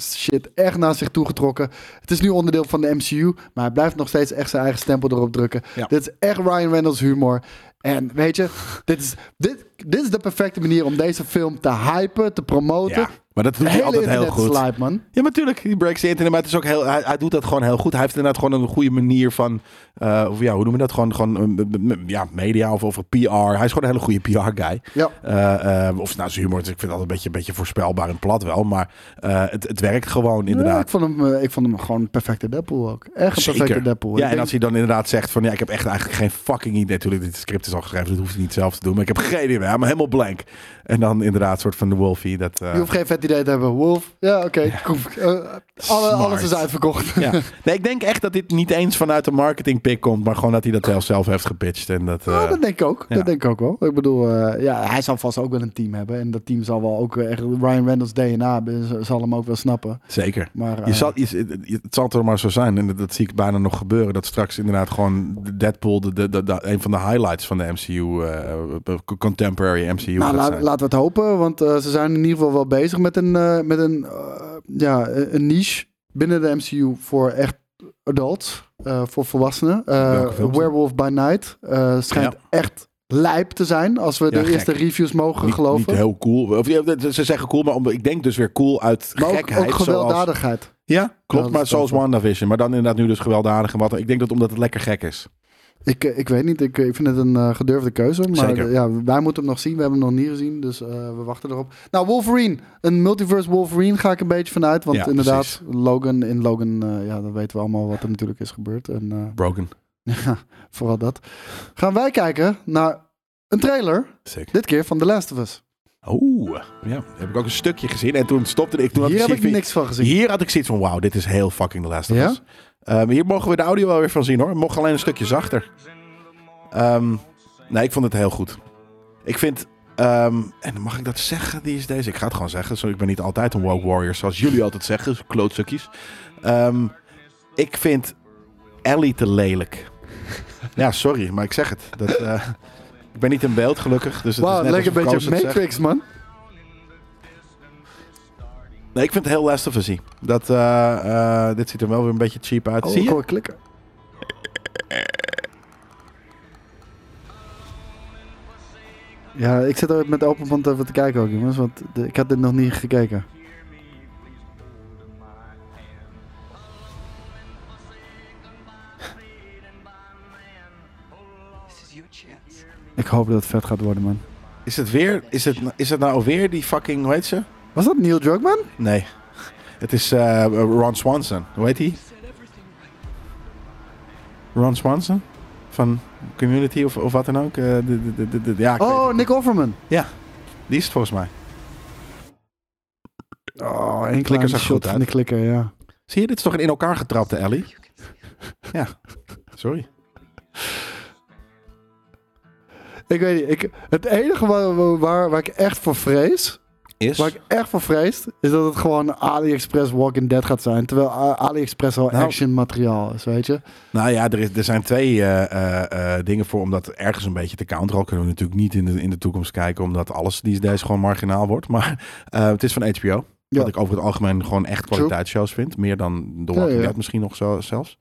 shit echt naar zich toe getrokken. Het is nu onderdeel van de MCU, maar hij blijft nog steeds echt zijn eigen stempel erop drukken. Ja. Dit is echt Ryan Reynolds humor. En weet je, dit is, dit, dit is de perfecte manier om deze film te hypen, te promoten. Maar dat doet hij Hele altijd heel goed. slijp, man. Ja, natuurlijk. Die breaks the internet. Maar het is ook heel, hij, hij doet dat gewoon heel goed. Hij heeft inderdaad gewoon een goede manier van... eh, of ja, hoe noemen we dat? Gewoon, gewoon eh, ja, media of, of PR. Hij is gewoon een hele goede PR-guy. Ja. Eh, of nou, zijn humor, ik vind het altijd een beetje, een beetje voorspelbaar en plat wel. Maar het, het werkt gewoon Ja, inderdaad. ik, vond hem, ik vond hem gewoon een perfecte Deadpool ook. Echt een perfecte. Deadpool. Ja, en als hij dan inderdaad zegt van ja, ik heb echt eigenlijk geen fucking idee. Natuurlijk, dit script is al geschreven, dat hoeft hij niet zelf te doen. Maar ik heb geen idee, maar helemaal blank. En dan inderdaad soort van de Wolfie. Dat, eh, Je hoeft geen vet idee te hebben. Wolf, ja, oké. Eh, alle, alles is uitverkocht. ja. Nee, ik denk echt dat dit niet eens vanuit de marketing pick komt, maar gewoon dat hij dat zelf, zelf heeft gepitcht. En dat, Ja, eh, dat denk ik ook. Dat denk ik ook wel. Ik bedoel, eh, ja, hij zal vast ook wel een team hebben. En dat team zal wel ook eh, echt Ryan Reynolds DNA zal hem ook wel snappen. zeker. Maar Je eh, zal, je, het zal toch maar zo zijn, en dat, dat zie ik bijna nog gebeuren, dat straks inderdaad gewoon de Deadpool de, de, de, de- een van de highlights van de MCU, eh, contemporary MCU nou, laat- zijn. Laten we het hopen. Want eh, ze zijn in ieder geval wel bezig met een, eh, met een, eh, ja, een niche binnen de MCU voor echt adults. voor volwassenen. Werewolf by Night schijnt Ja. echt lijp te zijn. Als we Ja, de gek. eerste reviews mogen niet, geloven. niet heel cool. Of, ze zeggen cool, maar om, ik denk dus weer cool uit maar gekheid. ook gewelddadigheid. Ja, Ja, klopt. maar zoals WandaVision. Maar dan inderdaad nu dus gewelddadig en wat. Ik denk dat omdat het lekker gek is. Ik, eh, ik weet niet, ik, ik vind het een eh, gedurfde keuze. Maar Zeker. eh, ja, wij moeten hem nog zien. We hebben hem nog niet gezien, dus we wachten erop. Nou, Wolverine. Een multiverse Wolverine ga ik een beetje vanuit. Want Ja, inderdaad, Logan in Logan, eh, ja, dan weten we allemaal wat er natuurlijk is gebeurd. En Broken. ja, vooral dat. Gaan wij kijken naar een trailer, Sick. dit keer van The Last of Us. Oeh. Ja, heb ik ook een stukje gezien. En toen stopte ik. Toen had Hier heb ik zoiets van- niks van gezien. Hier had ik zoiets van, wauw, dit is heel fucking The Last of Ja? Ehm, hier mogen we de audio wel weer van zien hoor. Mocht alleen een stukje zachter. Ehm, nee, ik vond het heel goed. Ik vind, ehm, en mag ik dat zeggen, die is deze? Ik ga het gewoon zeggen. Zo, ik ben niet altijd een woke warrior, zoals jullie altijd zeggen. Klootzakjes. Ehm, ik vind Ellie te lelijk. ja, sorry, maar ik zeg het. Dat, eh, ik ben niet in beeld, gelukkig. Dus het is Wauw, net lekker een beetje. Matrix, man. Nee, ik vind het heel Last of Us. Dat, eh, eh, dit ziet er wel weer een beetje cheap uit. Oh, Zie ik je? hoor klikken. Ja, ik zit er met open mond even te kijken ook, jongens. Want de- ik had dit nog niet gekeken. Ik hoop dat het vet gaat worden, man. Is het weer, is het, is het nou weer die fucking, hoe heet ze? Was dat Neil Druckmann? Nee. Het is eh, Ron Swanson. Hoe heet hij? Ron Swanson? Van Community of, of wat dan ook? Eh, de, de, de, ja, Oh. Nick Offerman. die is het volgens mij. Oh, een Klikker zag goed uit. de klikker, ja. Zie je, dit is toch een in elkaar getrapte Ellie? Ja. Sorry. Ik weet niet, ik, het enige waar, waar, waar ik echt voor vrees, Is? waar ik echt voor vrees, is dat het gewoon AliExpress Walking Dead gaat zijn. Terwijl AliExpress al Nou. action materiaal is, weet je. Nou ja, er, is, er zijn twee eh, eh, eh, dingen voor om dat ergens een beetje te counteren. Al kunnen we natuurlijk niet in de, in de toekomst kijken, omdat alles die deze gewoon marginaal wordt. Maar het is van HBO. Ja. Wat ik over het algemeen gewoon echt kwaliteitsshows vind. Meer dan The Walking Ja, ja. Dead misschien nog zo, zelfs.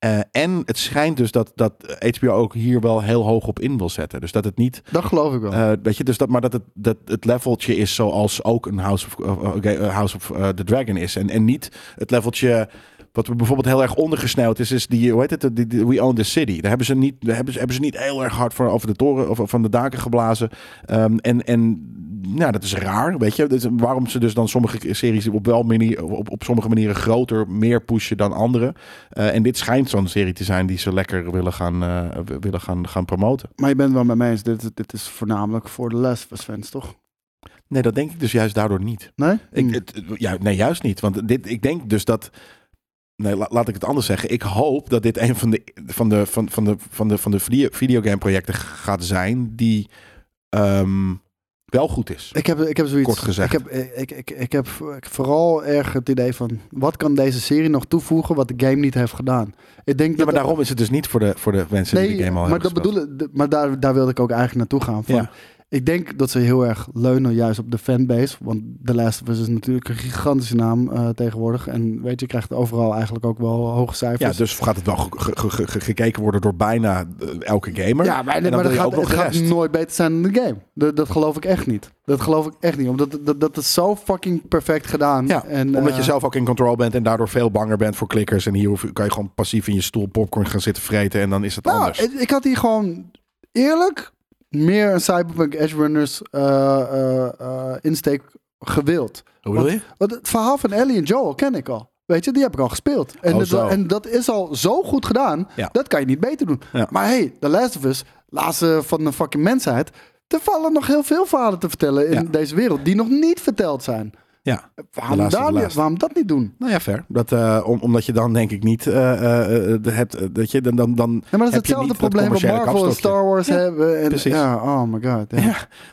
Eh, en het schijnt dus dat, dat HBO ook hier wel heel hoog op in wil zetten. Dus dat het niet, Dat geloof ik wel. eh, weet je, dus dat, maar dat het, dat het leveltje is zoals ook een House of, uh, uh, House of the Dragon is. En, en niet het leveltje wat er bijvoorbeeld heel erg ondergesneld is, is die, hoe heet het, die, die We Own the City. Daar hebben ze niet, daar hebben ze, hebben ze niet heel erg hard voor over de toren of van de daken geblazen. Ehm, en, en nou, dat is raar, weet je. Dus waarom ze dus dan sommige series op wel manier, op, op sommige manieren groter, meer pushen dan andere. Eh, en dit schijnt zo'n serie te zijn die ze lekker willen gaan, eh, willen gaan, gaan promoten. Maar je bent wel met mij eens, dit, dit is voornamelijk voor de Last of Us fans, toch? Nee, dat denk ik dus juist daardoor niet. Nee? Ik, het, ja, nee, juist niet. Want dit, ik denk dus dat. Nee, la- laat ik het anders zeggen. Ik hoop dat dit een van de, van de, van, van de, van de, van de video, videogame projecten gaat zijn die ehm, wel goed is. Ik heb, ik heb zoiets. Kort gezegd. Ik heb, ik, ik, ik heb vooral erg het idee van... wat kan deze serie nog toevoegen wat de game niet heeft gedaan? Ik denk Ja, dat maar daarom is het dus niet voor de, voor de mensen die de game al maar hebben dat bedoel maar daar, daar wilde ik ook eigenlijk naartoe gaan. Van, Ja. Ik denk dat ze heel erg leunen juist op de fanbase. Want The Last of Us is natuurlijk een gigantische naam eh, tegenwoordig. En weet je, je krijgt overal eigenlijk ook wel hoge cijfers. Ja, dus gaat het wel ge- ge- ge- ge- gekeken worden door bijna eh, elke gamer. Ja, maar, maar dat gaat, het nooit beter zijn dan de game. Dat, dat geloof ik echt niet. Dat geloof ik echt niet. Omdat dat, dat is zo fucking perfect gedaan. Ja, en, omdat eh, je zelf ook in control bent en daardoor veel banger bent voor klikkers. En hier kan je gewoon passief in je stoel popcorn gaan zitten vreten en dan is het Nou, anders. ik, ik had hier gewoon eerlijk meer een Cyberpunk Edge Runners eh, eh, eh, insteek gewild. Hoe bedoel je? Want het verhaal van Ellie en Joel ken ik al. Weet je, die heb ik al gespeeld. En, Oh, het- zo. en dat is al zo goed gedaan. Ja. Dat kan je niet beter doen. Ja. Maar hey, The Last of Us, laatste van de fucking mensheid. Er vallen nog heel veel verhalen te vertellen in Ja. deze wereld die nog niet verteld zijn. Ja. Waarom, daar niet- last. waarom dat niet doen? Nou ja, fair. Dat, eh, om, omdat je dan denk ik niet eh, eh, eh, het, eh, dat je dan, dan, dan maar dat is hetzelfde probleem wat Marvel en. Star Wars Ja, hebben. En, precies. Ja, oh my god.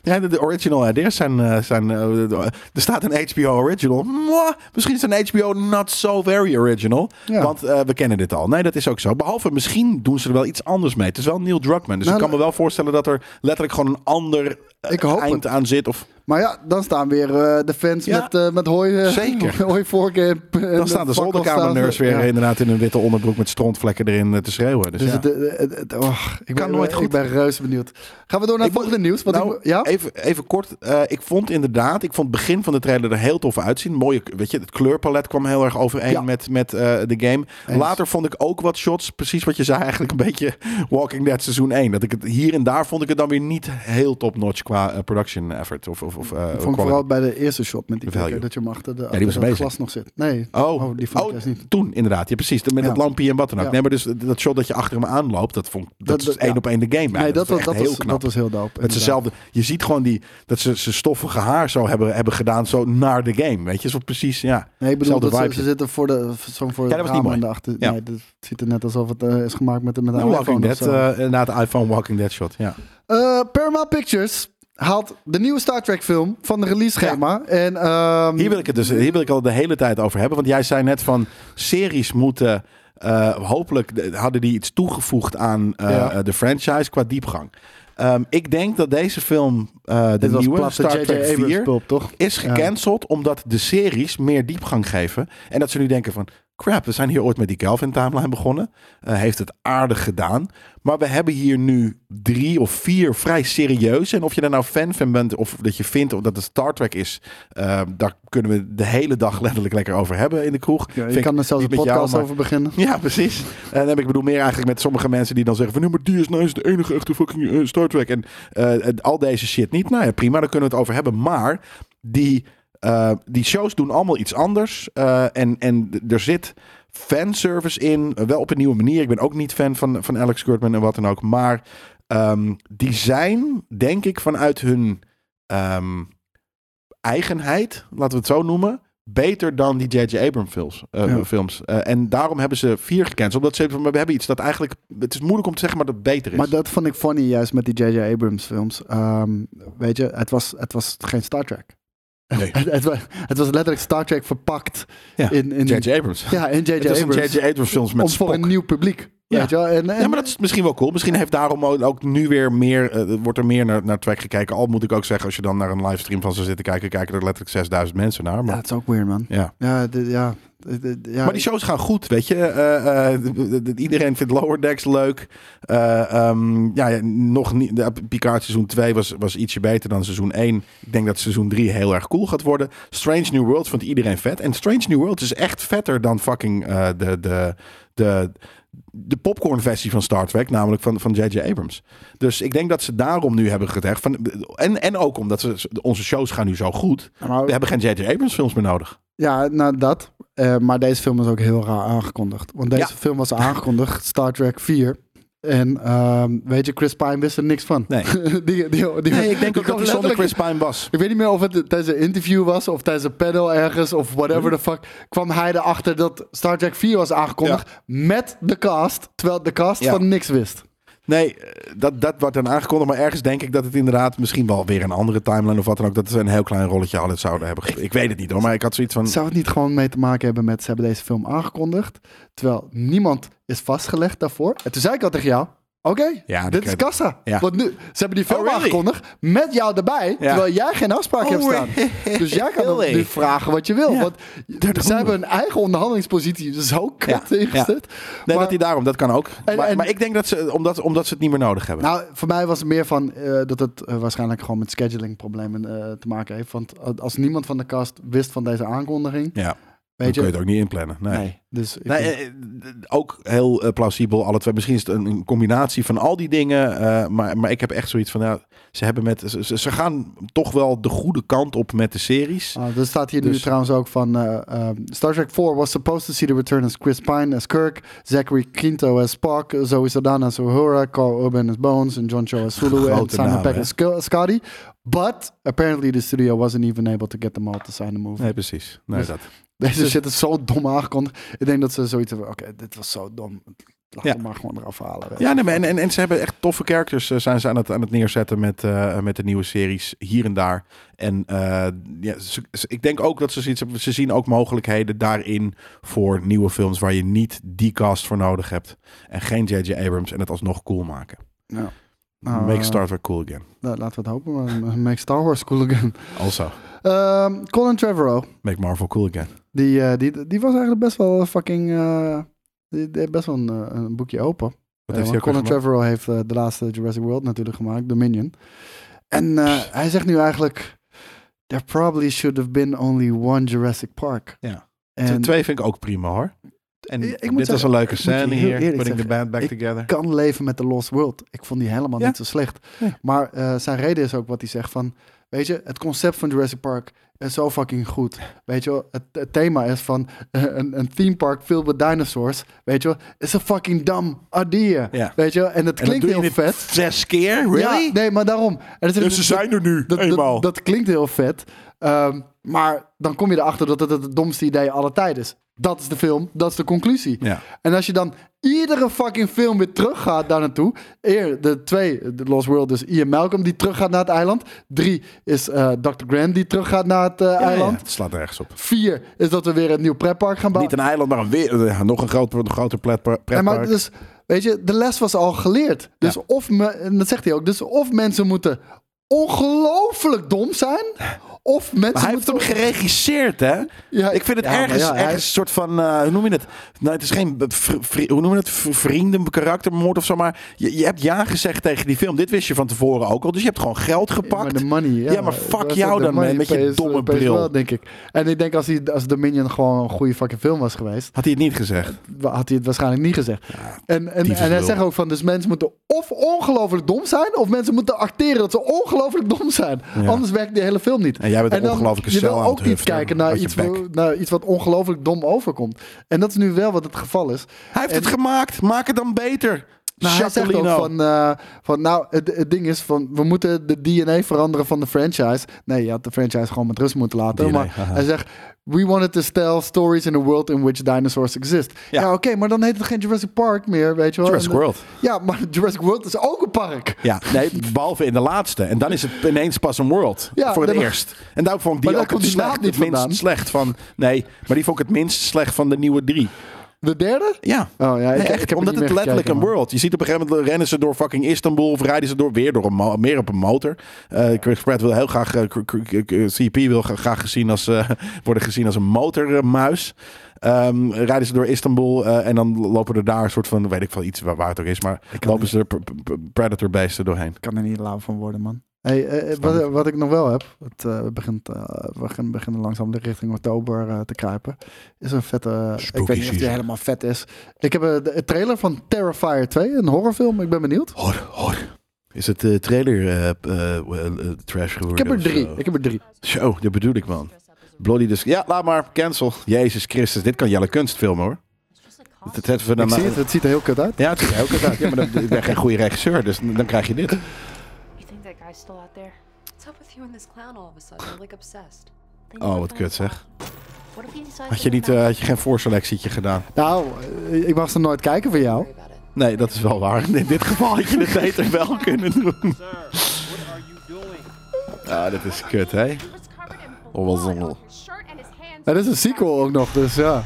Ja. De, original ideas zijn... eh, zijn eh, er staat een HBO original. Mwah, misschien is een HBO not so very original. Ja. Want eh, we kennen dit al. Nee, dat is ook zo. Behalve misschien doen ze er wel iets anders mee. Het is wel Neil Druckmann. Dus Nou, ik kan me wel voorstellen dat er letterlijk gewoon een ander eh, Ik hoop eind het. aan zit. Of Maar ja, dan staan weer eh, de fans Ja. met, eh met hooi, eh, Zeker. hooivorken. en- en dan staan de zolderkamerneurs weer ja. inderdaad in een witte onderbroek met strontvlekken erin te schreeuwen. Dus, Dus ja. het, het, het- het- oh, ik, Kan ben, nooit ik goed. ben reuze benieuwd. Gaan we door naar Ik het volgende nieuws? Want Nou, ik, ja? even, even kort. Ik vond inderdaad, ik vond het begin van de trailer er heel tof uitzien. Mooie, weet je, het kleurpalet kwam heel erg overeen met, met de game. Eens. Later vond ik ook wat shots, precies wat je zei, eigenlijk een beetje Walking Dead seizoen 1. Dat ik het hier en daar vond ik het dan weer niet heel top-notch qua production effort. Of, of, of, eh, Ik vond quality. vooral bij de eerste shot met die kikker, dat je hem achter, de, die achter was dat bezig. glas nog zit. Nee, Oh, die vond ik oh, niet. toen inderdaad. Ja, precies. Met Ja. het lampje en wat dan ook. Ja. Nee, maar dus dat shot dat je achter hem aanloopt, dat vond dat, Dat- is één ja. op één de game. Nee, dat, was, dat, heel was, knap. dat was heel dope. Met zijnzelfde. Je ziet gewoon die, dat ze zijn stoffige haar zo hebben, hebben gedaan, zo naar de game. Weet je, zo precies, ja. Nee, ik bedoel, dat ze, ze zitten voor de, zo'n voor Ja, het dat was niet. Ja. Nee, dat ziet er net alsof het eh, is gemaakt met, met een iPhone zo. eh inderdaad, de iPhone Walking Dead shot, ja. Paramount Pictures haalt de nieuwe Star Trek film van de release schema. En, ehm, Hier wil ik het dus, hier wil ik al de hele tijd over hebben, want jij zei net van series moeten, eh, hopelijk de- hadden die iets toegevoegd aan eh, Ja. de franchise qua diepgang. Ehm, ik denk dat deze film, eh, de dit nieuwe Star. Trek Abrams 4, pulp, toch? is gecanceld omdat de series meer diepgang geven. En dat ze nu denken van, crap, we zijn hier ooit met die Kelvin timeline begonnen. Eh, heeft het aardig gedaan. Maar we hebben hier nu drie of vier vrij serieuze. En of je daar nou fan van bent of dat je vindt of dat het Star Trek is, eh, daar kunnen we de hele dag letterlijk lekker over hebben in de kroeg. Ja, je ik kan er zelfs een jou, podcast maar- over beginnen. ja, precies. En dan heb ik bedoel meer eigenlijk met sommige mensen die dan zeggen van... Nee, maar die is nou is de enige echte fucking eh, Star Trek. En en al deze shit niet. Nou ja, prima, daar kunnen we het over hebben. Maar die, eh, die shows doen allemaal iets anders. Eh, en, en er zit fanservice in. wel op een nieuwe manier. Ik ben ook niet fan van, van Alex Kurtman en wat dan ook. Maar ehm, die zijn, denk ik, vanuit hun ehm, eigenheid, laten we het zo noemen... Beter dan die J.J. Abrams films. eh, Ja. films. En daarom hebben ze vier gecanceld. Omdat ze we hebben iets dat eigenlijk... Het is moeilijk om te zeggen, maar dat beter is. Maar dat vond ik funny juist met die J.J. Abrams films. Ehm, weet je, het was, het was geen Star Trek. Nee. het, het, was, het was letterlijk Star Trek verpakt Ja, in, in J.J. Abrams. Ja, in J.J. Het is een Abrams. J.J. Abrams films met om voor Spock. een nieuw publiek. Ja. Weet je wel? En, en, Ja, maar dat is misschien wel cool. Misschien heeft daarom ook- nu weer meer, eh, wordt er meer naar, naar track gekeken. Al moet ik ook zeggen, als je dan naar een livestream van ze zitten kijken, kijken er letterlijk 6000 mensen naar. ja, Maar, dat is ook weird, man. ja. Ja, ja, ja. maar die shows gaan goed, weet je. Eh, eh, iedereen vindt Lower Decks leuk. Eh, ehm, ja, ja, nog niet. Picard seizoen 2 was, was ietsje beter dan seizoen 1. Ik denk dat seizoen 3 heel erg cool gaat worden. Strange New World vond iedereen vet. En Strange New World is echt vetter dan fucking de, de, de, de popcorn versie van Star Trek, namelijk van van J.J. Abrams. Dus ik denk dat ze daarom nu hebben gezegd van en en ook omdat ze onze shows gaan nu zo goed. Maar- We hebben geen J.J. Abrams films meer nodig. Ja, nou dat. Eh, maar deze film is ook heel raar aangekondigd. Want deze Ja. film was aangekondigd, Star Trek 4. En ehm, weet je, Chris Pine wist er niks van. Nee. die, die, die, Nee, ik denk ook dat hij zonder Chris Pine was. Ik weet niet meer of het tijdens een interview was of tijdens een panel ergens of whatever the fuck. kwam hij erachter dat Star Trek 4 was aangekondigd met de cast. Terwijl de cast Ja. van niks wist. Nee, eh, dat, dat wordt dan aangekondigd. Maar ergens denk ik dat het inderdaad misschien wel weer een andere timeline of wat dan ook. Dat ze een heel klein rolletje hadden zouden hebben. Ik weet het niet hoor, maar ik had zoiets van. Zou het niet gewoon mee te maken hebben met ze hebben deze film aangekondigd. Terwijl niemand is vastgelegd daarvoor. En toen zei ik al tegen jou. Oké, Ja, dit is kassa. Ja. Want nu, ze hebben die film Oh, really? aangekondigd met jou erbij, Ja. terwijl jij geen afspraak Oh, hebt staan. Dus jij kan nu vragen wat je wil. Want ze hebben een eigen onderhandelingspositie zo kut ingezet. Nee, Maar- dat hij daarom, dat kan ook. En- maar, en- maar ik denk dat ze, omdat, omdat ze het niet meer nodig hebben. Nou, voor mij was het meer van eh, dat het eh, waarschijnlijk gewoon met scheduling problemen eh, te maken heeft. Want als niemand van de cast wist van deze aankondiging, ja, dan weet kun je je. het ook niet inplannen. Nee. Nee, dus Nee, eh, eh, ook heel eh, plausibel, alle twee. Misschien is het een, een combinatie van al die dingen. eh, maar, maar ik heb echt zoiets van, ja, ze, hebben met, ze, ze- gaan toch wel de goede kant op met de series. Ah, er staat hier nu Dus- trouwens ook van eh, ehm, Star Trek 4 was supposed to see the return as Chris Pine as Kirk, Zachary Quinto as Spock, Zoe Saldana as Uhura, Carl Urban as Bones en John Cho as Sulu en Simon namen, Peck hè? as Sc- Scotty. But apparently the studio wasn't even able to get them all to sign the movie. Nee, precies. Nee, Dus- dat. Deze shit is zo dom aangekondigd. Ik denk dat ze zoiets hebben. Oké, dit was zo dom. Laat Ja. het maar gewoon eraf halen. Ja, nee, maar en, en, en ze hebben echt toffe characters eh, zijn ze aan het, aan het neerzetten met, eh, met de nieuwe series hier en daar. En eh, ja, ze- ze- ik denk ook dat ze zoiets hebben. Ze zien ook mogelijkheden daarin voor nieuwe films waar je niet die cast voor nodig hebt. En geen J.J. Abrams en het alsnog cool maken. Ja. Nou, Make eh, Star Trek cool again. Nou, laten we het hopen. Maar make Star Wars cool again. Also, Ehm, Colin Trevorrow. make Marvel cool again. Die, eh, die, die was eigenlijk best wel fucking. eh, die, die heeft best wel een, eh, een boekje open. Wat heeft Colin? Trevorrow heeft de laatste Jurassic World natuurlijk gemaakt, Dominion. En hij zegt nu eigenlijk. There probably should have been only one Jurassic Park. Ja. En Twee vind ik ook prima hoor. En Ik- ik dit was zeggen, een leuke ik scène hier. Putting the band back ik together. kan leven met The Lost World. Ik vond die helemaal Ja. niet zo slecht. Nee. Maar zijn reden is ook wat hij zegt van... Weet je, het concept van Jurassic Park is zo fucking goed. Weet je wel, het, het thema is van eh, een, een theme park filled with dinosaurs. Weet je wel, is a fucking dumb idea. Ja. Weet je wel, en het En klinkt heel vet. Zes keer? Really? Ja, nee, maar daarom. En Dus ze zijn er nu, dat, eenmaal. dat, dat klinkt heel vet. Ehm, maar dan kom je erachter dat het het domste idee aller tijden is. Dat is de film, dat is de conclusie. Ja. En als je dan iedere fucking film weer teruggaat daar naartoe. Eer, de twee, de Lost World, dus Ian Malcolm die teruggaat naar het eiland. Drie is eh, Dr. Grant die teruggaat naar het eh, Ja, eiland. ja, het slaat ergens op. Vier is dat we weer een nieuw pretpark gaan bouwen. Niet een eiland, maar een weer, eh, nog een groter, een groter pretpark. maar dus, weet je, de les was al geleerd. Dus Ja. of, me, en dat zegt hij ook, dus of mensen moeten ongelooflijk dom zijn, of mensen Maar hij heeft hem geregisseerd, hè? Ja, ik vind het ja, ergens, ja, hij- ergens een soort van, eh, hoe noem je het? Nou, het is geen, hoe noem je het? Vrienden, karaktermoord of zo, maar je, je hebt ja gezegd tegen die film. Dit wist je van tevoren ook al, dus je hebt gewoon geld Ja, gepakt. maar de money, ja. Ja, maar fuck jou dan, met je domme pays bril. wel, denk ik. En ik denk als, hij, als Dominion gewoon een goede fucking film was geweest, Had hij het niet gezegd? had hij het waarschijnlijk niet gezegd. en, en, en hij zegt ook van, dus mensen moeten of ongelooflijk dom zijn, of mensen moeten acteren dat ze ongelooflijk dom zijn. Ja. Anders werkt die hele film niet. En jij bent een dan- ongelofelijke Je cel wil aan ook het niet kijken naar je iets, naar iets wat ongelooflijk dom overkomt. En dat is nu wel wat het geval is. Hij heeft En- het gemaakt, maak het dan beter. Nou, hij zegt ook van, eh, van nou, het, het ding is van, we moeten de DNA veranderen van de franchise. Nee, je had de franchise gewoon met rust moeten laten. DNA, maar hij zegt, we wanted to tell stories in a world in which dinosaurs exist. Ja, Ja. oké, maar dan heet het geen Jurassic Park meer, weet je wel. Jurassic En- World. Ja, maar Jurassic World is ook een park. Ja, nee, behalve in de laatste. En dan is het ineens pas een world. Ja, voor het nee, eerst. En daar vond ik die ook het, slecht, niet het minst slecht van. Nee, maar die vond ik het minst slecht van de nieuwe drie. De derde? Ja. Oh ja, ik, Nee, ik echt, heb omdat het letterlijk gekeken, een world. Je ziet op een gegeven moment rennen ze door fucking Istanbul of rijden ze door weer door een meer op een motor. Eh, Chris Pratt wil heel graag, eh, CP wil gra- graag gezien als, eh, worden gezien als een motormuis. Ehm, rijden ze door Istanbul eh, en dan lopen er daar een soort van, weet ik veel, iets waar, waar het ook is, maar lopen ze er predator beesten doorheen. Ik kan er niet lauw van worden, man. Hey, eh, eh, wat, wat ik nog wel heb, het eh, begint, we beginnen, langzaam de richting oktober te kruipen, is een vette, ik weet niet of die helemaal vet is. Ik heb de trailer van Terrifier 2, een horrorfilm, ik ben benieuwd. Hoor, hoor. Is het trailer trash geworden? Ik heb er drie, ik heb er drie. Zo, dat bedoel ik man. Bloody dus. Ja, laat maar. Cancel. Jezus Christus. Dit kan Jelle Kunst filmen hoor. Het, het, ziet er heel kut uit. Ja, het ziet er ook uit. Ja, maar dan, ik ben geen goede regisseur, dus dan krijg je dit. Guy's still out there? What's up with you and this clown all of a sudden? You're like obsessed. Oh, wat kut zeg. Had je, niet, eh, had je geen voorselectietje gedaan? Nou, eh, ik mag ze nooit kijken voor jou. Nee, dat is wel waar. In dit geval had je het beter wel kunnen doen. Ja, dit is kut, hè? Oh, wel zongel. Het is een sequel ook nog, dus ja.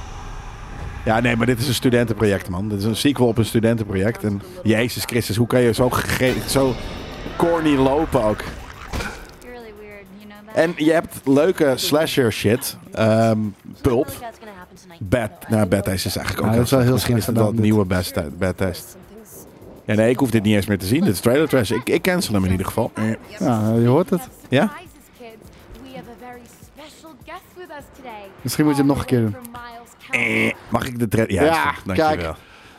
Ja, nee, maar dit is een studentenproject, man. Dit is een sequel op een studentenproject. En Jezus Christus, hoe kan je zo, zo corny lopen ook? You're really weird, you know that? En je hebt leuke slasher shit. Ehm Pulp. Bad. Nou, Bad Taste is eigenlijk ook Ja, dat is wel heel het het gedaan, nieuwe Bad, Bad Taste. Ja, nee, ik hoef dit niet eens meer te zien. Dit is trailer trash. Ik, ik cancel hem in ieder geval. Eh, Ja, je hoort het. Ja? Misschien moet je hem nog een keer doen. Eh, Mag ik de trailer? Ja, goed. dankjewel. kijk.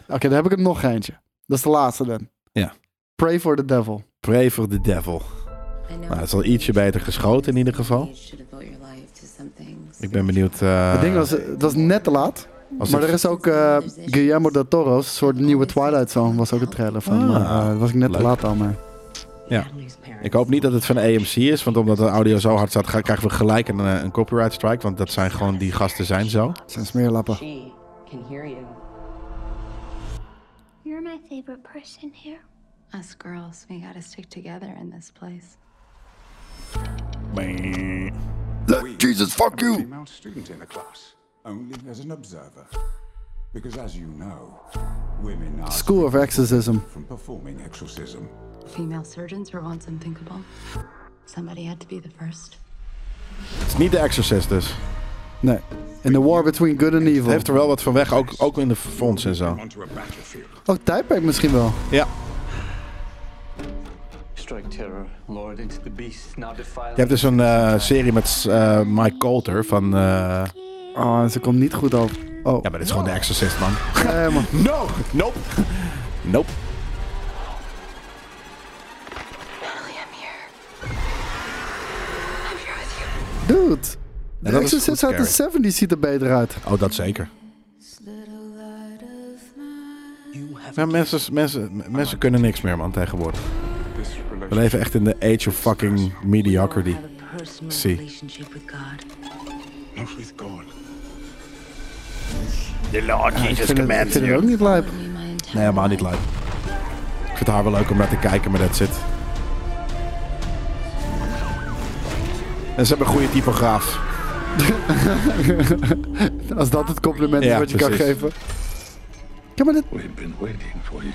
Oké, dan heb ik er nog eentje. Dat is de laatste dan. Ja. Pray for the Devil. Pray for the devil. Nou, het is al ietsje beter geschoten in ieder geval. Ik ben benieuwd. eh, Het ding was, eh, dat was net te laat. Maar het- er is ook eh, Guillermo del Toro's soort nieuwe Twilight Zone. Was ook een trailer van. Ah, maar, eh, was ik net leuk. te laat al mee. Ja. Ik hoop niet dat het van AMC is, want omdat de audio zo hard staat, krijgen we gelijk een, een copyright strike. Want dat zijn gewoon, die gasten zijn zo. Het zijn smeerlappen. You're my favorite person here. Us girls, we gotta stick together in this place. Jesus, fuck you! female student in the class, only as an observer. Because as you know, women are School of Exorcism. from performing exorcism. Female surgeons were once unthinkable. Somebody had to be the first. Het is niet de Exorcist dus. Nee. In the war between good and Het evil. heeft er wel wat van weg, ook, ook in de fonds en zo. Onto a. Ook Typeback misschien wel. Ja. Je hebt dus een eh, serie met eh, Mike Coulter van... eh, Oh, ze komt niet goed op. Oh, ja, maar dit is gewoon de Exorcist, man. nee, man. No! Nope! Nope. Natalie, I'm here. I'm here with you. Dude. De Exorcist uit de 70s ziet er beter uit. Oh, dat zeker. Ja, mensen, mensen, mensen kunnen niks meer, man, tegenwoordig. We leven echt in de age of fucking mediocrity. God. The Lord Ik vind, het, ik vind het ook niet lijp. Nee, helemaal niet leuk. Ik vind haar wel leuk om naar te kijken, maar dat zit. En ze hebben een goede typograaf. Als dat het compliment is Ja, wat je kan geven. Ja, maar dit... We've been waiting for you.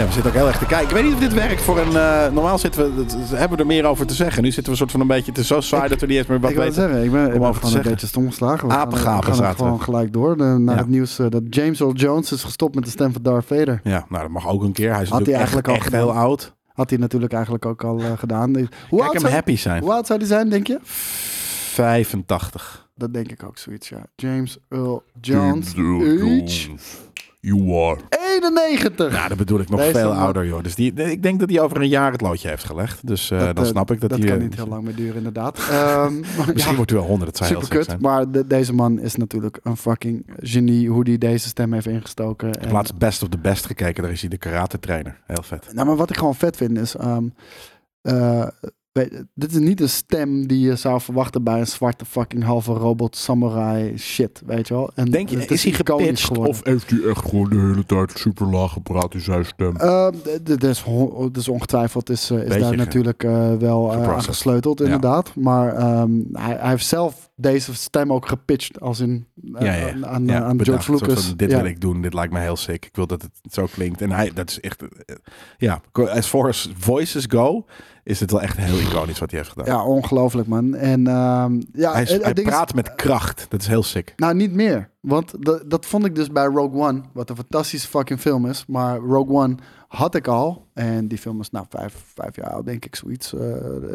Ja, we zitten ook heel erg te kijken. Ik weet niet of dit werkt voor een... eh, normaal zitten we, dat- hebben we er meer over te zeggen. Nu zitten we een soort van een beetje... Is zo saai dat we niet eens meer wat ik weten. zeggen, ik ben, ik ben over te gewoon een beetje stom geslagen. We gaan- we gewoon gelijk door de- naar Ja. het nieuws eh, dat James Earl Jones is gestopt met de stem van Darth Vader. Ja, nou dat mag ook een keer. Hij is Had hij eigenlijk echt, al echt heel oud. Had hij natuurlijk eigenlijk ook al eh, gedaan. Hoe Kijk oud hem zou- happy zijn. Hoe oud zou hij zijn, denk je? 85. Dat denk ik ook zoiets, ja. James Earl Jones, age You are. 91. Ja, dat bedoel ik nog Deze veel ouder, joh. Dus die, ik denk dat hij over een jaar het loodje heeft gelegd. Dus eh, Dat, dan eh, snap ik dat, dat hij... kan eh, niet heel lang meer duren, inderdaad. Ehm, maar Misschien ja, wordt hij wel 100, dat zou heel super sick kut. zijn. Maar de- deze man is natuurlijk een fucking genie hoe hij deze stem heeft ingestoken. Ik heb En- laatst Best of the Best gekeken. Daar is hij de karate trainer. Heel vet. Nou, maar wat ik gewoon vet vind is... ehm, eh, weet- dit is niet een stem die je zou verwachten bij een zwarte fucking halve robot samurai shit, weet je wel. En Denk je, het is hij gepitcht geworden. of heeft hij echt gewoon de hele tijd super laag gepraat in zijn stem? D- dus, dus ongetwijfeld is, eh, is daar natuurlijk eh, wel eh, aan geprocessed. gesleuteld, Ja. inderdaad. Maar ehm, hij, hij heeft zelf deze stem ook gepitcht als in eh, ja, ja. aan, bedacht. George Lucas. van, dit wil ik doen. Dit lijkt me heel sick. Ik wil dat het zo klinkt. En hij, dat is echt... eh, ja, as far as voices go... is het wel echt heel iconisch wat hij heeft gedaan. Ja, ongelooflijk man. En ehm, ja, hij is- het- hij is- praat met kracht. Dat is heel sick. Nou, niet meer. Want dat, dat vond ik dus bij Rogue One, wat een fantastische fucking film is. Maar Rogue One had ik al. En die film is nou vijf, vijf jaar oud, denk ik, zoiets. Eh,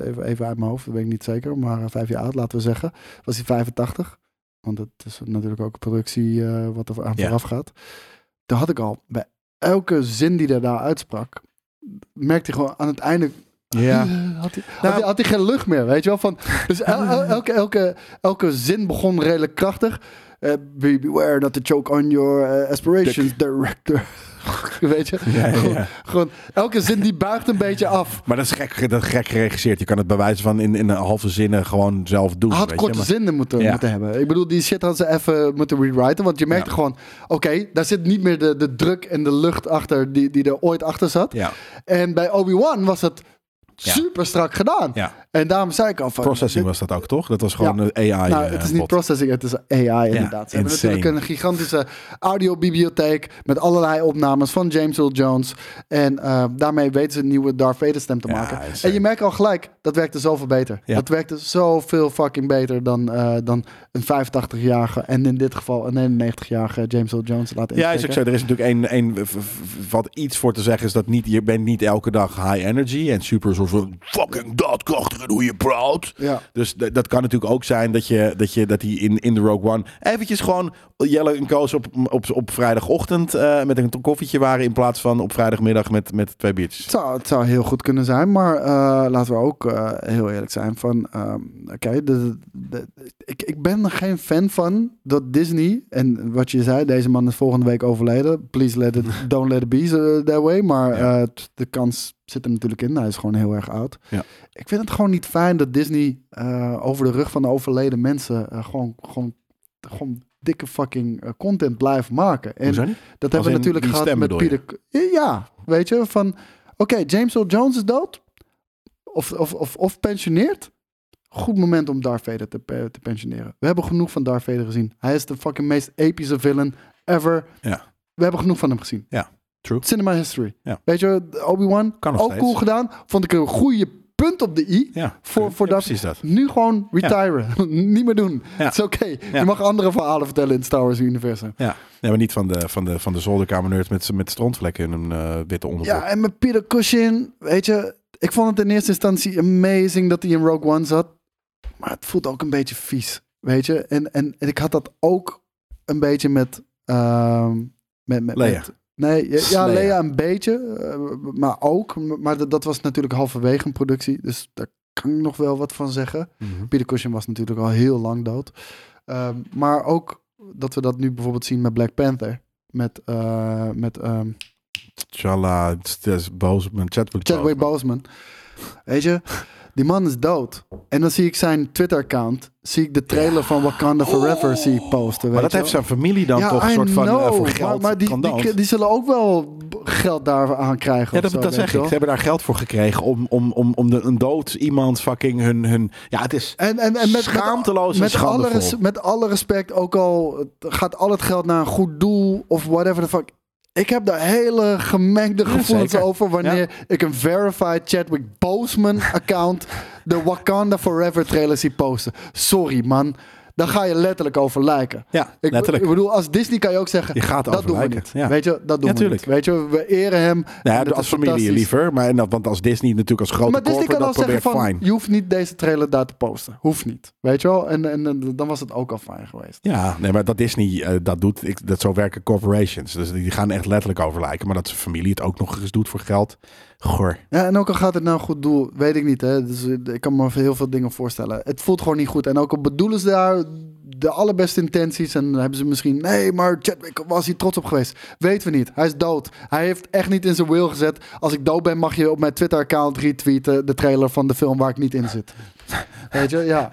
even, even uit mijn hoofd, dat weet ik niet zeker. Maar eh, vijf jaar oud, laten we zeggen. Was hij 85. Want het is natuurlijk ook een productie eh, wat er aan Ja. vooraf gaat. Toen had ik al, bij elke zin die hij daar uitsprak, merkte hij gewoon aan het einde... Ja. Had hij, had, hij, had hij geen lucht meer, weet je wel? Van, dus el- el- elke, elke, elke zin begon redelijk krachtig. Eh, be, beware not to choke on your eh, aspirations, director. weet je? Ja, ja, ja. Gewoon, elke zin die buigt een beetje af. Maar dat is gek, dat is gek geregisseerd. Je kan het bij wijze van in, in een halve zinnen gewoon zelf doen. Had weet korte je? Maar- zinnen moeten, moeten hebben. Ik bedoel, die shit hadden ze even moeten rewriten. Want je merkte gewoon, oké, daar zit niet meer de, de druk en de lucht achter die, die er ooit achter zat. Ja. En bij Obi-Wan was het. Super strak gedaan. Ja. En daarom zei ik al van... Processing was dat ook, toch? Dat was gewoon Ja. een AI. nou, eh, het is niet bot. processing, het is AI inderdaad. Ze hebben natuurlijk een gigantische audiobibliotheek met allerlei opnames van James Earl Jones. En eh, daarmee weten ze een nieuwe Darth Vader stem te maken. insane. En je merkt al gelijk, dat werkte zoveel beter. Dat werkte zoveel fucking beter dan, eh, dan een 85-jarige en in dit geval een 91-jarige James Earl Jones laten Ja, is ook zo. Er is natuurlijk één, één wat iets voor te zeggen is dat niet, je bent niet elke dag high energy en super soort van fucking daadkrachtig hoe je praat. Ja. Dus dat kan natuurlijk ook zijn dat je dat je dat hij in, in de Rogue One eventjes gewoon Jelle en Koos op, op, op vrijdagochtend eh, met een koffietje waren in plaats van op vrijdagmiddag met, met twee biertjes. Het zou, het zou heel goed kunnen zijn, maar eh, laten we ook eh, heel eerlijk zijn van, ehm, oké, ik, ik ben er geen fan van dat Disney, en wat je zei, deze man is volgende week overleden, please let it, don't let it be that way, maar Ja. de kans zit er natuurlijk in, hij is gewoon heel erg oud. Ja. Ik vind het gewoon niet fijn dat Disney eh, over de rug van de overleden mensen eh, gewoon, gewoon, gewoon dikke fucking eh, content blijft maken. En dat Als hebben we natuurlijk gehad met je? Peter. Ja, weet je, van oké, James Earl Jones is dood. Of, of, of, of pensioneert. Goed moment om Darth Vader te, te pensioneren. We hebben genoeg van Darth Vader gezien. Hij is de fucking meest epische villain ever. Ja. We hebben genoeg van hem gezien. Ja, true. Cinema history. Ja. Weet je, Obi-Wan, ook steeds. cool gedaan. Vond ik een goede punt op de i. Ja, Voor, voor ja, dat. Nu gewoon retiren. Niet meer doen. Het is oké. Je mag andere verhalen vertellen in het Star Wars universum. Ja, nee, maar niet van de, van de, van de zolderkamerneurt met, met strontvlekken in een eh, witte onderbroek. Ja, en met Peter Cushing, weet je, ik vond het in eerste instantie amazing dat hij in Rogue One zat. Maar het voelt ook een beetje vies, weet je. En, en, en ik had dat ook een beetje met... met, met, Leia. met- nee, ja, ja, Leia. Leia een beetje, eh, maar ook. Maar dat, dat was natuurlijk halverwege een productie, dus daar kan ik nog wel wat van zeggen. Mhm. Peter Cushing was natuurlijk al heel lang dood. Ehm, maar ook dat we dat nu bijvoorbeeld zien met Black Panther. Met, eh, met ehm, T'Challa, het is Boseman, Chadwick Chadwick Boseman. Boseman. Weet je, die man is dood. En dan zie ik zijn Twitter-account. Zie ik de trailer van Wakanda Forever zie ik posten. Maar dat heeft zijn familie dan Ja, toch een I soort van eh, voor geld Maar, maar die, die, zullen ook wel geld daaraan krijgen. Ja, dat, zo, dat weet zeg ik. Ze hebben daar geld voor gekregen om, om, om, om de, een dood iemand fucking hun... hun ja, het is En, en, en met, schaamteloos en met, met, alle met alle respect, ook al gaat al het geld naar een goed doel of whatever the fuck. Ik heb daar hele gemengde gevoelens over wanneer ik een verified Chadwick Boseman account de Wakanda Forever trailer zie posten. Sorry man, daar ga je letterlijk over lijken. Ja, Ik, letterlijk. ik bedoel, als Disney kan je ook zeggen, Je gaat dat doen we niet. Ja. Weet je, dat doen Ja, we niet. Weet je, we eren hem. Nou ja, dat als familie liever. Maar en dat, want als Disney natuurlijk als grote Maar Disney kan al dat zeggen probeert, van, fine. je hoeft niet deze trailer daar te posten. Hoeft niet. Weet je wel? En, en, en dan was het ook al fijn geweest. Ja, nee, maar dat Disney eh, dat doet, ik, dat zo werken corporations. Dus die gaan echt letterlijk over lijken. Maar dat zijn familie het ook nog eens doet voor geld. Goor. Ja, en ook al gaat het nou goed doel, weet ik niet. Hè? Dus, eh, ik kan me heel veel dingen voorstellen. Het voelt gewoon niet goed. En ook al bedoelen ze daar de allerbeste intenties. En dan hebben ze misschien, nee, maar Chadwick was hier trots op geweest. Weten we niet. Hij is dood. Hij heeft echt niet in zijn wil gezet. Als ik dood ben, mag je op mijn Twitter-account retweeten de trailer van de film waar ik niet in zit. Weet je, ja.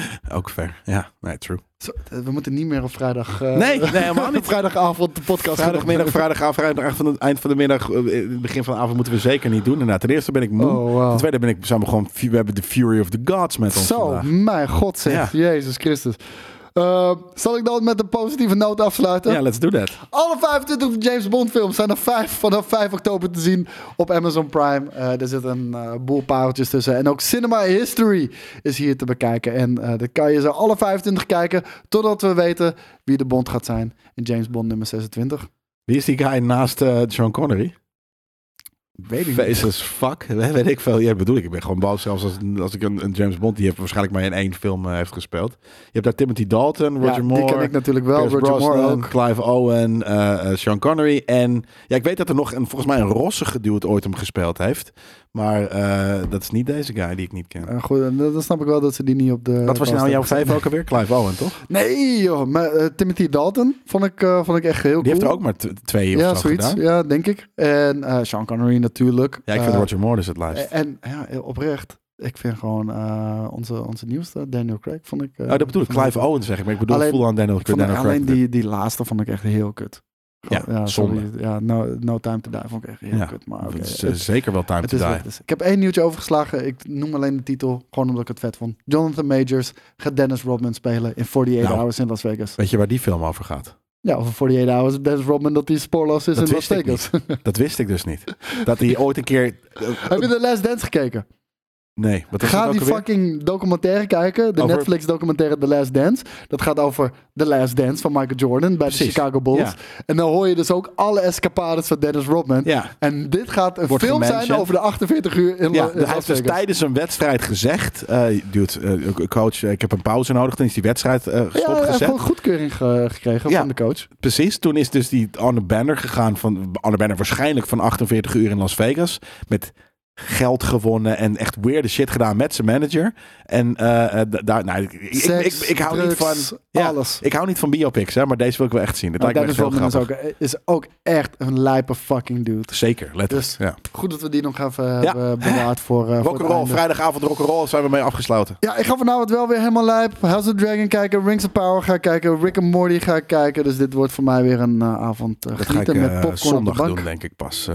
Ook ver. Ja, nee, true. Zo, we moeten niet meer op vrijdag. eh, Nee, nee, helemaal niet. vrijdagavond de podcast. Vrijdagmiddag, vrijdagavond, vrijdag van het eind van de middag, eh, begin van de avond moeten we zeker niet doen. Ten eerste ben ik moe. Oh, wow. Ten tweede ben ik, zijn we gewoon, we hebben de Fury of the Gods met ons Zo, vandaag. mijn god zeg. Ja. Jezus Christus. Eh, zal ik dan met een positieve noot afsluiten? Ja, let's do that. Alle 25 James Bond films zijn er vijf, vanaf 5 oktober te zien op Amazon Prime. Eh, er zit een eh, boel pareltjes tussen. En ook Cinema History is hier te bekijken. En eh dan kan je ze alle 25 kijken totdat we weten wie de Bond gaat zijn in James Bond nummer 26. Wie is die guy naast Sean Connery? Weet ik niet. Faces fuck, weet ik veel. Ja, bedoel ik. Ik ben gewoon boos zelfs als, als ik een, een James Bond die heeft waarschijnlijk maar in één film eh, heeft gespeeld. Je hebt daar Timothy Dalton, Roger Ja, die Moore, ken ik natuurlijk wel. Pierce Roger Moore ook. Clive Owen, eh, eh, Sean Connery en ja, ik weet dat er nog een volgens mij een rossige dude ooit hem gespeeld heeft, maar dat is niet deze guy die ik niet ken. Eh, goed, dan dan snap ik wel dat ze die niet op de. Wat was nou jouw vijf ook alweer? Clive Owen, toch? Nee, joh. Maar, Timothy Dalton vond ik, vond ik echt heel Die heeft er cool. ook maar twee of ja, zo zoiets. gedaan. Ja, denk ik. En Sean Connery natuurlijk. Ja, ik vind Eh, Roger Moore dus het lijst. En ja, oprecht. Ik vind gewoon eh, onze, onze nieuwste, Daniel Craig, vond ik... eh, oh, dat bedoel ik. Clive Owen zeg ik, maar ik bedoel Alleen- full on Daniel, ik Daniel alleen Craig. die, die laatste vond ik echt heel kut. Ja, zonde. sorry. Ja, no, no Time to Die vond ik echt heel Ja, kut. Maar het is, het- zeker wel time het to is die. het is. Ik heb één nieuwtje overgeslagen. Ik noem alleen de titel, gewoon omdat ik het vet vond. Jonathan Majors gaat Dennis Rodman spelen in 48 Nou. Hours in Las Vegas. Weet je waar die film over gaat? Ja, over 48 Hours. Dennis Rodman dat hij spoorloos is Dat in Las Vegas. Dat wist ik dus niet. Dat hij ooit een keer... Heb je The Last Dance gekeken? Nee, wat Ga die fucking documentaire kijken. De Over- Netflix documentaire The Last Dance. Dat gaat over The Last Dance van Michael Jordan bij de. Chicago Bulls. Ja. En dan hoor je dus ook alle escapades van Dennis Rodman. Ja. En dit gaat een Wordt film zijn over de 48 uur in, Ja, hij heeft dus tijdens een wedstrijd gezegd... eh dude, eh, coach, eh, ik heb een pauze nodig. Toen is die wedstrijd eh Ja, hij heeft stopgezet. gewoon goedkeuring ge- gekregen Ja. van de coach. Precies, toen is dus die the banner gegaan van... The banner waarschijnlijk van 48 uur in Las Vegas. Met geld gewonnen en echt weirde shit gedaan met zijn manager. En d- daar, nou, ik, ik, Seks, ik, ik hou niet van... Ja, alles. Ik hou niet van biopics, hè, maar deze wil ik wel echt zien. Dat Nou, lijkt me echt is ook, is ook echt een lijpe fucking dude. Zeker, letterlijk. Dus ja. goed dat we die nog even hebben bewaard voor, het Rock'n'roll, vrijdagavond rock'n'roll zijn we mee afgesloten. Ja, ik ga vanavond wel weer helemaal lijp. House of Dragon kijken, Rings of Power ga kijken, Rick and Morty ga kijken. Dus dit wordt voor mij weer een avond uh, genieten met popcorn op de zondag bank. doen, denk ik pas.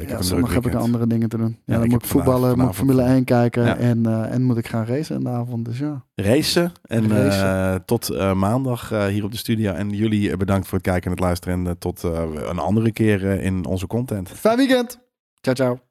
Ik ja, heb zondag heb ik andere dingen te doen. Ja, ik moet ik vanavond- voetballen, moet ik Formule 1 kijken Ja. en, eh, en moet ik gaan racen in de avond. Dus ja. Racen. En Racen. eh, tot eh, maandag hier op de studio. En jullie bedankt voor het kijken en het luisteren. En tot een andere keer in onze content. Fijn weekend. Ciao, ciao.